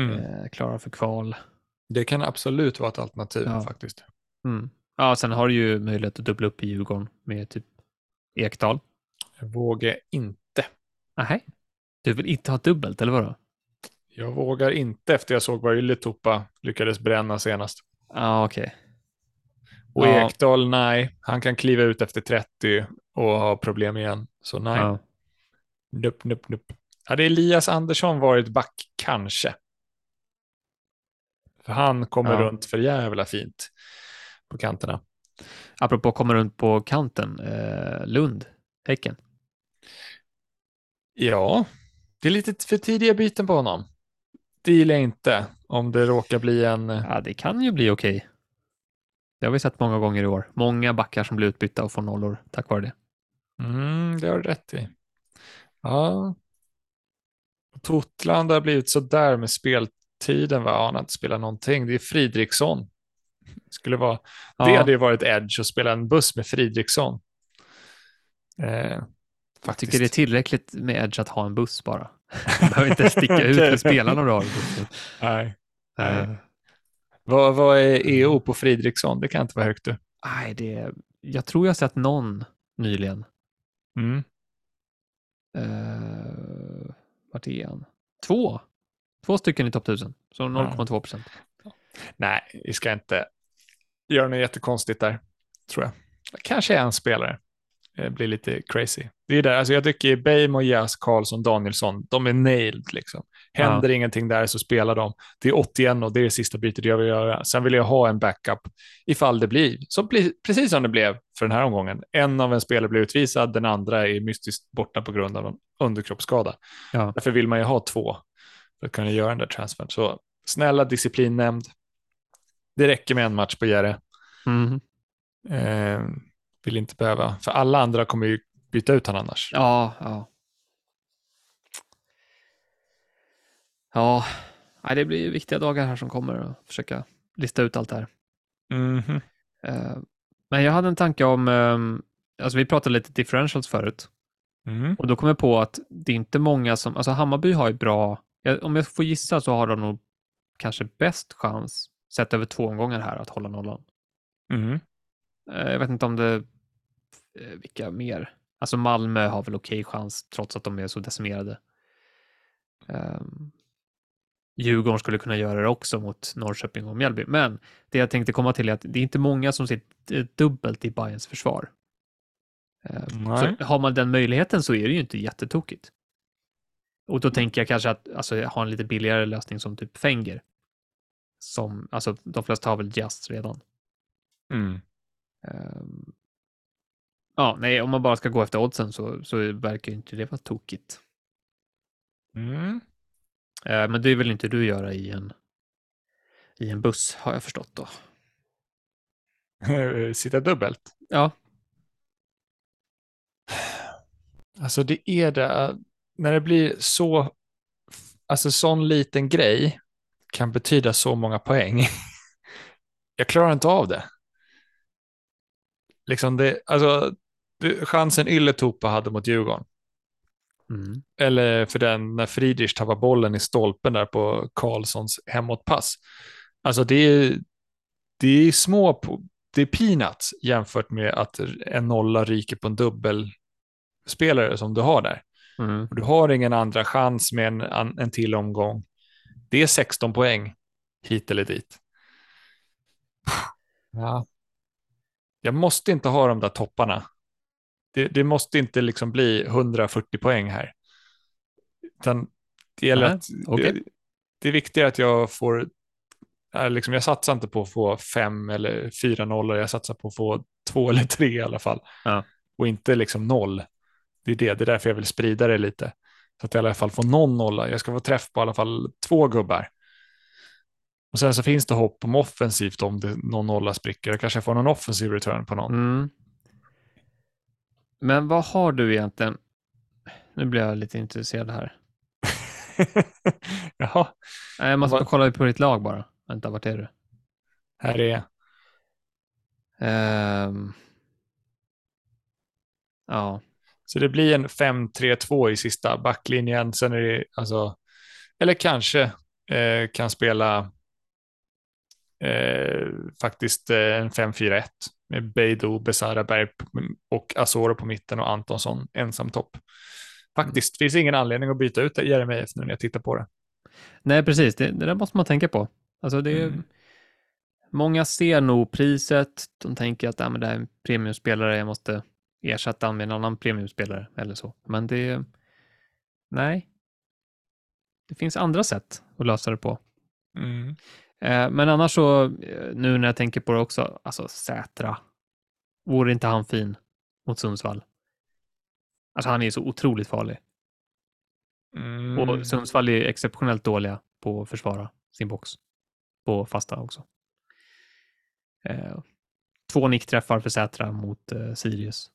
mm. eh, klara för kval. Det kan absolut vara ett alternativ ja. faktiskt. Mm. Ja, sen har du ju möjlighet att dubbla upp i Djurgården med typ Ekdal. Jag vågar inte. Nej, du vill inte ha dubbelt eller vadå? Jag vågar inte efter jag såg vad Ylätupa lyckades bränna senast. Ja, okej. Okay. Och ja. Ekdal, nej, han kan kliva ut efter 30 och ha problem igen. Så nej. Ja. Nup, nup, nup. Hade Elias Andersson varit back, kanske. För han kommer ja. runt för jävla fint på kanterna. Apropå kommer runt på kanten, eh, Lund, Häcken. Ja, det är lite för tidiga byten på honom. Det gillar jag inte om det råkar bli en... Ja, det kan ju bli okej. Det har vi sett många gånger i år. Många backar som blir utbytta och får nollor tack vare det. Mm, det har du rätt i. Ja. Totland har blivit så där med speltiden. Va? Han har inte spelat någonting. Det är Fridriksson. skulle vara, Ja. Det hade ju varit edge att spela en buss med Fridriksson. Eh, Jag tycker det är tillräckligt med Edge att ha en buss bara. Man behöver inte sticka ut med spelarna du har i bussen. Nej. Nej. Eh, Vad, vad är EO på Fridriksson? Det kan inte vara högt du. Nej, det, jag tror jag har sett någon nyligen. Mm. Uh, vart är han? Två. Två stycken i topp 1000. Så 0,2 procent. Nej, vi ska inte göra något jättekonstigt där, tror jag. Kanske en spelare. Det blir lite crazy. Det är där, alltså jag tycker Beijmo, Jas, Karlsson, Danielsson, de är nailed liksom. Händer ingenting där så spelar de. Det är 81 och det är det sista bytet jag vill göra. Sen vill jag ha en backup ifall det blir, så bli, precis som det blev för den här omgången. En av en spelare blir utvisad, den andra är mystiskt borta på grund av en underkroppsskada. Ja. Därför vill man ju ha två för att kunna göra den där transfern. Så snälla disciplinnämnd. Det räcker med en match på Jere. Mm. Eh, vill inte behöva, för alla andra kommer ju byta ut honom annars. Ja, ja. Ja, det blir ju viktiga dagar här som kommer att försöka lista ut allt det här. Mhm. Eh, Men jag hade en tanke om, ehm, alltså vi pratade lite differentials förut Mm. och då kom jag på att det är inte många som, alltså Hammarby har ju bra, om jag får gissa så har de nog kanske bäst chans sett över två omgångar här att hålla nollan. Mm. Jag vet inte om det, eh, vilka mer? Alltså Malmö har väl okej chans trots att de är så decimerade. Um, Djurgården skulle kunna göra det också mot Norrköping och Mjällby. Men det jag tänkte komma till är att det är inte många som sitter dubbelt i Bayerns försvar. Eh, Nej. Så har man den möjligheten så är det ju inte jättetokigt. Och då tänker jag kanske att alltså, ha en lite billigare lösning som typ Fenger. Som, alltså de flesta har väl Just redan. Mm. Ehm, ja, nej, om man bara ska gå efter oddsen så, så verkar inte det vara tokigt. Mm. Eh, men det vill inte du göra i en, i en buss, har jag förstått då. Sitta dubbelt. Ja, Alltså det är det, när det blir så, alltså sån liten grej kan betyda så många poäng. Jag klarar inte av det. Liksom det, alltså chansen Ylätupa hade mot Djurgården, mm. eller för den när Friedrich tappar bollen i stolpen där på Karlssons hemåtpass. Alltså det är, det är små, det är peanuts jämfört med att en nolla ryker på en dubbelspelare som du har där. Mm. Du har ingen andra chans med en, en till omgång. Det är 16 poäng hit eller dit. Ja. Jag måste inte ha de där topparna. Det, det måste inte liksom bli 140 poäng här. Utan det gäller Nej, att okej. det, det är viktigare att jag får, liksom, jag satsar inte på att få fem eller fyra nollor, jag satsar på att få två eller tre i alla fall. Ja. Och inte liksom noll. Det är det, det är därför jag vill sprida det lite. Så att jag i alla fall får någon nolla. Jag ska få träff på i alla fall två gubbar. Och sen så finns det hopp om offensivt om det, någon nolla spricker. Jag kanske får någon offensiv return på någon. Mm. Men vad har du egentligen? Nu blir jag lite intresserad här. Jaha, Nej, Jag måste Vad- kolla på ditt lag bara. Vänta, vart är du? här är Ehm. Ja, Så det blir en 5-3-2 i sista backlinjen. Sen är det alltså, eller kanske eh, kan spela eh, faktiskt eh, en 5-4-1 med Beidou, Besara, Berg och Asoro på mitten och Antonsson ensam topp. Faktiskt, finns ingen anledning att byta ut Jeremejeff nu när jag tittar på det. nej precis. Det, det där måste man tänka på. Alltså det är, Mm. Många ser nog priset. De tänker att ah, men det här är en premiumspelare, jag måste ersätta honom med en annan premiumspelare eller så. Men det... Nej. Det finns andra sätt att lösa det på. Mm. Eh, men annars så, eh, nu när jag tänker på det också, alltså Sätra. Vore inte han fin mot Sundsvall? Alltså han är så otroligt farlig. Mm. Och Sundsvall är exceptionellt dåliga på att försvara sin box. På fasta också. Eh, två nickträffar för Sätra mot eh, Sirius.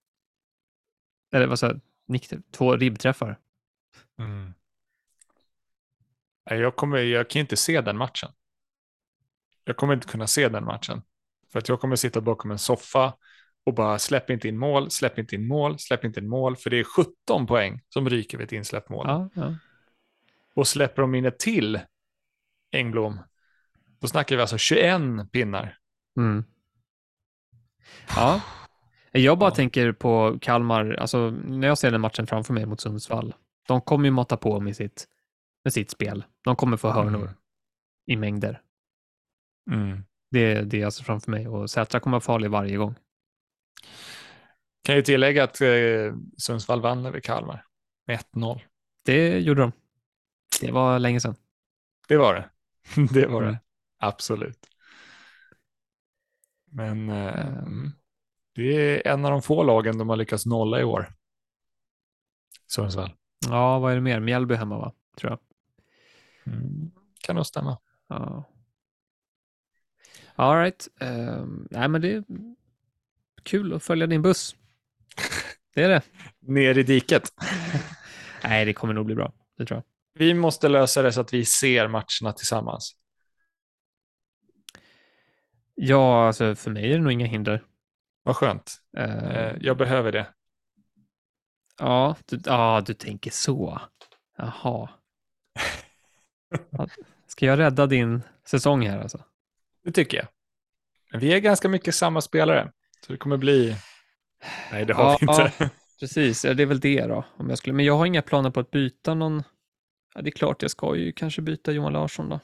Eller vad sa jag? Nick, två ribbträffar. Mm. Jag, kommer, jag kan inte se den matchen. Jag kommer inte kunna se den matchen. För att jag kommer sitta bakom en soffa och bara släpp inte in mål, släpp inte in mål, släpp inte in mål, för det är 17 poäng som ryker vid ett insläppt mål. Ja, ja. Och släpper de in ett till Engblom, då snackar vi alltså 21 pinnar. Mm. Ja. Jag bara Ja. tänker på Kalmar, alltså när jag ser den matchen framför mig mot Sundsvall. De kommer ju mata på med sitt, med sitt spel. De kommer få hörnor Mm. i mängder. Mm. Det är det jag ser framför mig och Sätra kommer vara farlig varje gång. Kan ju tillägga att eh, Sundsvall vann över Kalmar med 1-0. Det gjorde de. Det var länge sedan. Det var det. det var Mm. det. Absolut. Men eh, det är en av de få lagen de har lyckats nolla i år. Sundsvall. Ja, vad är det mer? Mjällby hemma va? Tror jag. Mm. Kan nog stämma. Ja. All right. Ehm, nej, men det är kul att följa din buss. Det är det. Ner i diket. Nej, det kommer nog bli bra. Det tror jag. Vi måste lösa det så att vi ser matcherna tillsammans. Ja, alltså för mig är det nog inga hinder. Vad skönt. Eh, jag behöver det. Ja, du, ja, du tänker så. Jaha. Ja, Ska jag rädda din säsong här alltså? Det tycker jag. Men vi är ganska mycket samma spelare. Så det kommer bli... Nej, det har Ja, vi inte. Precis, ja, det är väl det då. Om jag skulle... Men jag har inga planer på att byta någon. Ja, det är klart, jag ska ju kanske byta Johan Larsson då.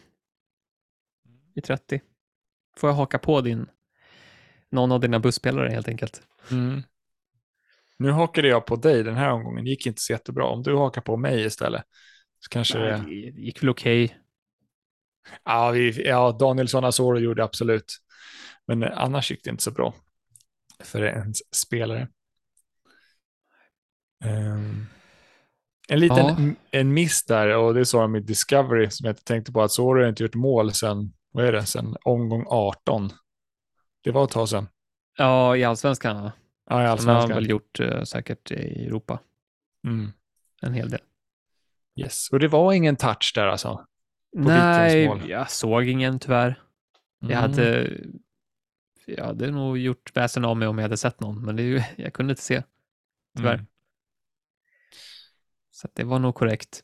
I 30. Får jag haka på din, någon av dina busspelare helt enkelt. Mm. Nu hakade jag på dig den här omgången. Det gick inte så jättebra. Om du hakar på mig istället. Så kanske Nej, det... gick väl okej. Ja, vi... ja, Danielsson Asoro gjorde absolut. Men annars gick det inte så bra. För ens spelare. Ehm, En liten Ja. en miss där och det sa de i Discovery som jag inte tänkte på att Soro har inte gjort mål sen, vad är det, sen omgång 18. Det var ett tag sedan. Ja, i allsvenskan. ja. I Han har allsvenskan. väl gjort eh, säkert i Europa Mm. en hel del. Yes. Och det var ingen touch där alltså. Nej, jag såg ingen tyvärr. Jag, Mm. hade, jag hade nog gjort väsen av mig om jag hade sett någon, men det, jag kunde inte se. tyvärr. Mm. Så det var nog korrekt.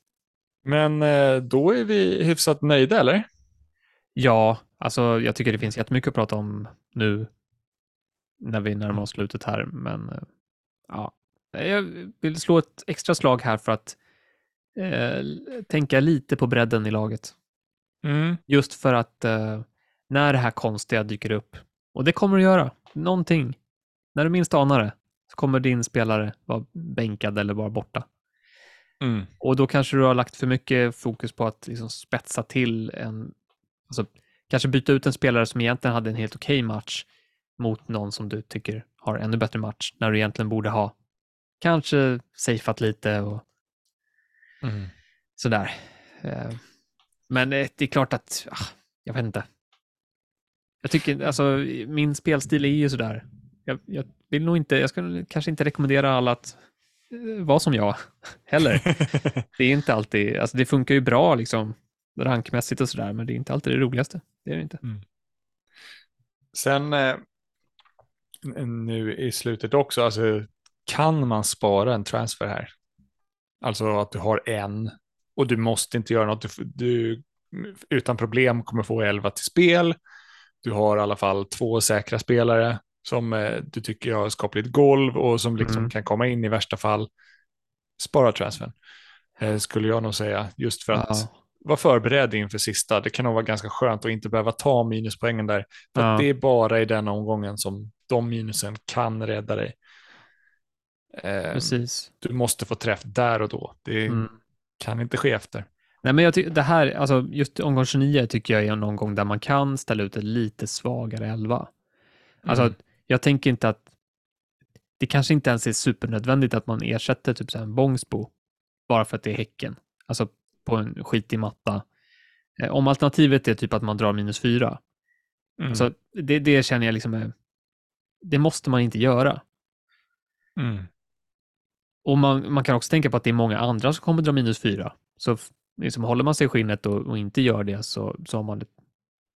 Men eh, då är vi hyfsat nöjda, eller? Ja, alltså jag tycker det finns jättemycket att prata om nu när vi närmar oss slutet här, men eh, ja, jag vill slå ett extra slag här för att eh, tänka lite på bredden i laget. Mm. Just för att eh, när det här konstiga dyker upp, och det kommer att göra, någonting, när du minst anar det, så kommer din spelare vara bänkad eller vara borta. Mm. Och då kanske du har lagt för mycket fokus på att liksom spetsa till en, alltså kanske byta ut en spelare som egentligen hade en helt okej match mot någon som du tycker har ännu bättre match, när du egentligen borde ha kanske safeat lite och Mm. sådär. Eh, Men eh, det är klart att, ah, jag vet inte. Jag tycker, alltså min spelstil är ju sådär. Jag, jag vill nog inte, jag skulle kanske inte rekommendera alla att eh, vara som jag heller. Det är inte alltid, alltså det funkar ju bra liksom rankmässigt och sådär, men det är inte alltid det roligaste. Det är det inte. Sen eh, nu i slutet också, alltså kan man spara en transfer här? Alltså att du har en och du måste inte göra något. Du, du utan problem kommer få 11 till spel. Du har i alla fall två säkra spelare som eh, du tycker har skapligt golv och som liksom Mm. kan komma in i värsta fall. Spara transfern, eh, skulle jag nog säga, just för att Ja. vara förberedd inför sista. Det kan nog vara ganska skönt att inte behöva ta minuspoängen där. För Ja. det är bara i den omgången som de minusen kan rädda dig. Eh, Precis. du måste få träff där och då. Det Mm. kan inte ske efter. Nej, men jag tycker det här, alltså just omgång 29 tycker jag är någon gång där man kan ställa ut ett lite svagare 11. Alltså, Mm. jag tänker inte att det kanske inte ens är supernödvändigt att man ersätter typ så en Bångsbo bara för att det är Häcken. Alltså på en skitig matta. Eh, Om alternativet är typ att man drar minus fyra. Mm. Alltså, det, det känner jag liksom är, det måste man inte göra. Mm. Och man, man kan också tänka på att det är många andra som kommer dra minus fyra. Så liksom, håller man sig i skinnet och, och inte gör det så, så har man det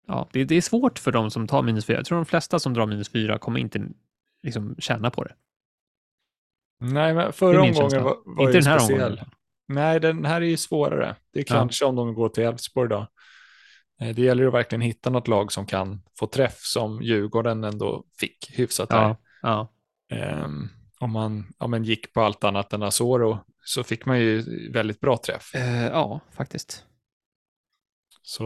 ja, det, det är svårt för de som tar minus fyra. Jag tror de flesta som drar minus fyra kommer inte liksom tjäna på det. Nej, men förra omgången var, var inte ju den här speciell. omgången. Nej, den här är ju svårare. Det är Ja. kanske om de går till Elfsborg då. Eh, Det gäller ju att verkligen hitta något lag som kan få träff som Djurgården ändå fick hyfsat. Ja, ja. Ehm, om man om man gick på allt annat än Asoro så fick man ju väldigt bra träff. Eh, ja, faktiskt. Så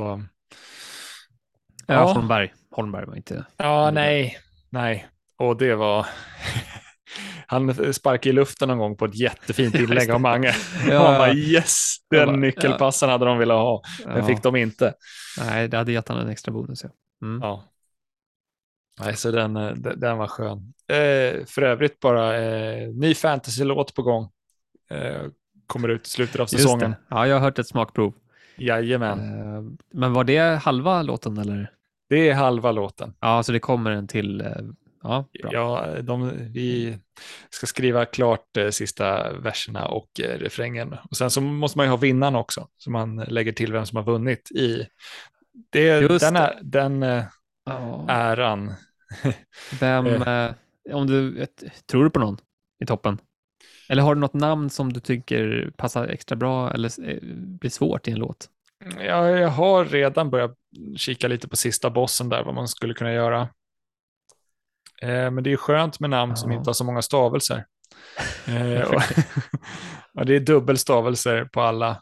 Ja. Ja. Holmberg. Holmberg var inte... ja, nej, nej. Och det var... Han sparkade i luften någon gång på ett jättefint Ja, inlägg av Mange. Ja, Man bara ja. yes, den bara, nyckelpassen hade de velat ha. Den Ja. fick de inte. Nej, det hade gett honom en extra bonus. Ja. Mm. Ja. Nej, så den, eh, den, var skön. Eh, för övrigt bara eh, ny fantasy-låt på gång. Eh, kommer ut i slutet av säsongen. Ja, jag har hört ett smakprov. Jajamän. Eh, Men var det halva låten eller? Det är halva låten. Ja, så det kommer en till. eh, Ja, bra. Ja, de, vi ska skriva klart eh, sista verserna och eh, refrängen. Och sen så måste man ju ha vinnaren också, så man lägger till vem som har vunnit i det, Just den, är, den eh, Ja. äran. Vem, eh, om du, tror du på någon i toppen? Eller har du något namn som du tycker passar extra bra eller eh, blir svårt i en låt? Ja, jag har redan börjat kika lite på sista bossen där, vad man skulle kunna göra. Eh, men det är skönt med namn som Ja. inte har så många stavelser. Eh, och, och det är dubbelstavelser på alla.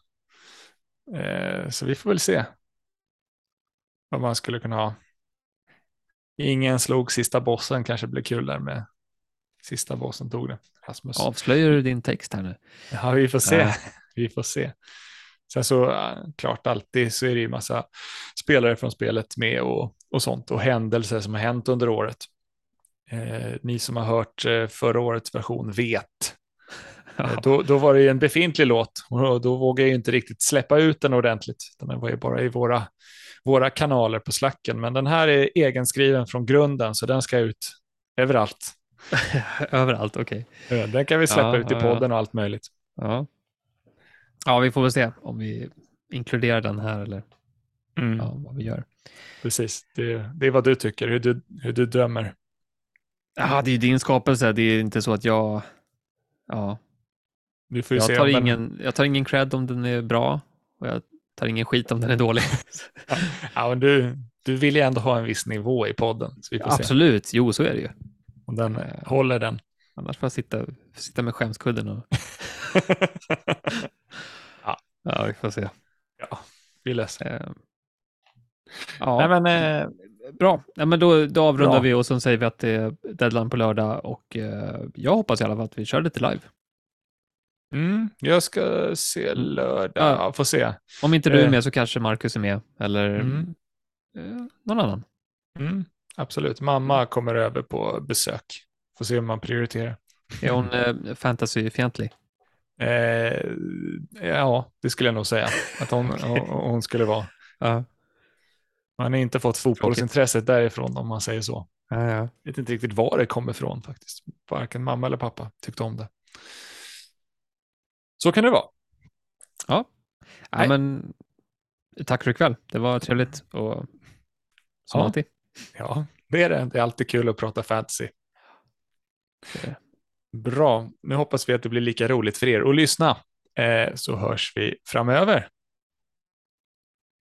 Eh, så vi får väl se vad man skulle kunna ha. Ingen slog sista bossen, kanske blir kul där med sista bossen tog det. Rasmus. Avslöjar du din text här nu? Ja, vi får se. Vi får se. Sen så, äh, klart alltid så är det ju massa spelare från spelet med och, och sånt och händelser som har hänt under året. Eh, ni som har hört eh, förra årets version vet. Eh, då, då var det ju en befintlig låt och då vågade jag ju inte riktigt släppa ut den ordentligt. Den var ju bara i våra, våra kanaler på slacken. Men den här är egenskriven från grunden så den ska ut överallt. Överallt, okej. Eh, Den kan vi släppa Ja, ut i podden och allt möjligt. Ja. ja, vi får väl se om vi inkluderar den här eller Mm. ja, vad vi gör. Precis, det, det är vad du tycker, hur du, hur du drömmer. Ja, det är din skapelse. Det är inte så att jag... Ja, jag tar, om den- ingen, jag tar ingen cred om den är bra och jag tar ingen skit om den är dålig. Ja, men du, du vill ju ändå ha en viss nivå i podden, se Absolut, jo så är det ju. om den Eh. håller den. Annars får jag sitta, sitta med skämskudden och... Ja, vi får se. ja, vi löser. Eh, Ja, Nej, men, eh, bra. Nej, men då, då avrundar Bra. vi och sen säger vi att det är deadline på lördag och eh, jag hoppas i alla fall att vi kör lite live. Mm, jag ska se lördag, Ja. ja. får se. Om inte du är Eh. med så kanske Marcus är med eller Mm. eh, någon annan. Mm, absolut, mamma kommer över på besök. Får se om man prioriterar. Är hon eh, fantasyfientlig? Eh, ja, det skulle jag nog säga att hon, hon, hon skulle vara. Ja. Man har inte fått fotbollsintresset därifrån om man säger så. Ja, ja. Jag vet inte riktigt var det kommer ifrån faktiskt. Varken mamma eller pappa tyckte om det. Så kan det vara. ja. Nej. men tack för ikväll. Det var trevligt och som Ja. alltid. Ja, det är det. Det är alltid kul att prata fantasy. Bra. Nu hoppas vi att det blir lika roligt för er att lyssna. Eh, så hörs vi framöver.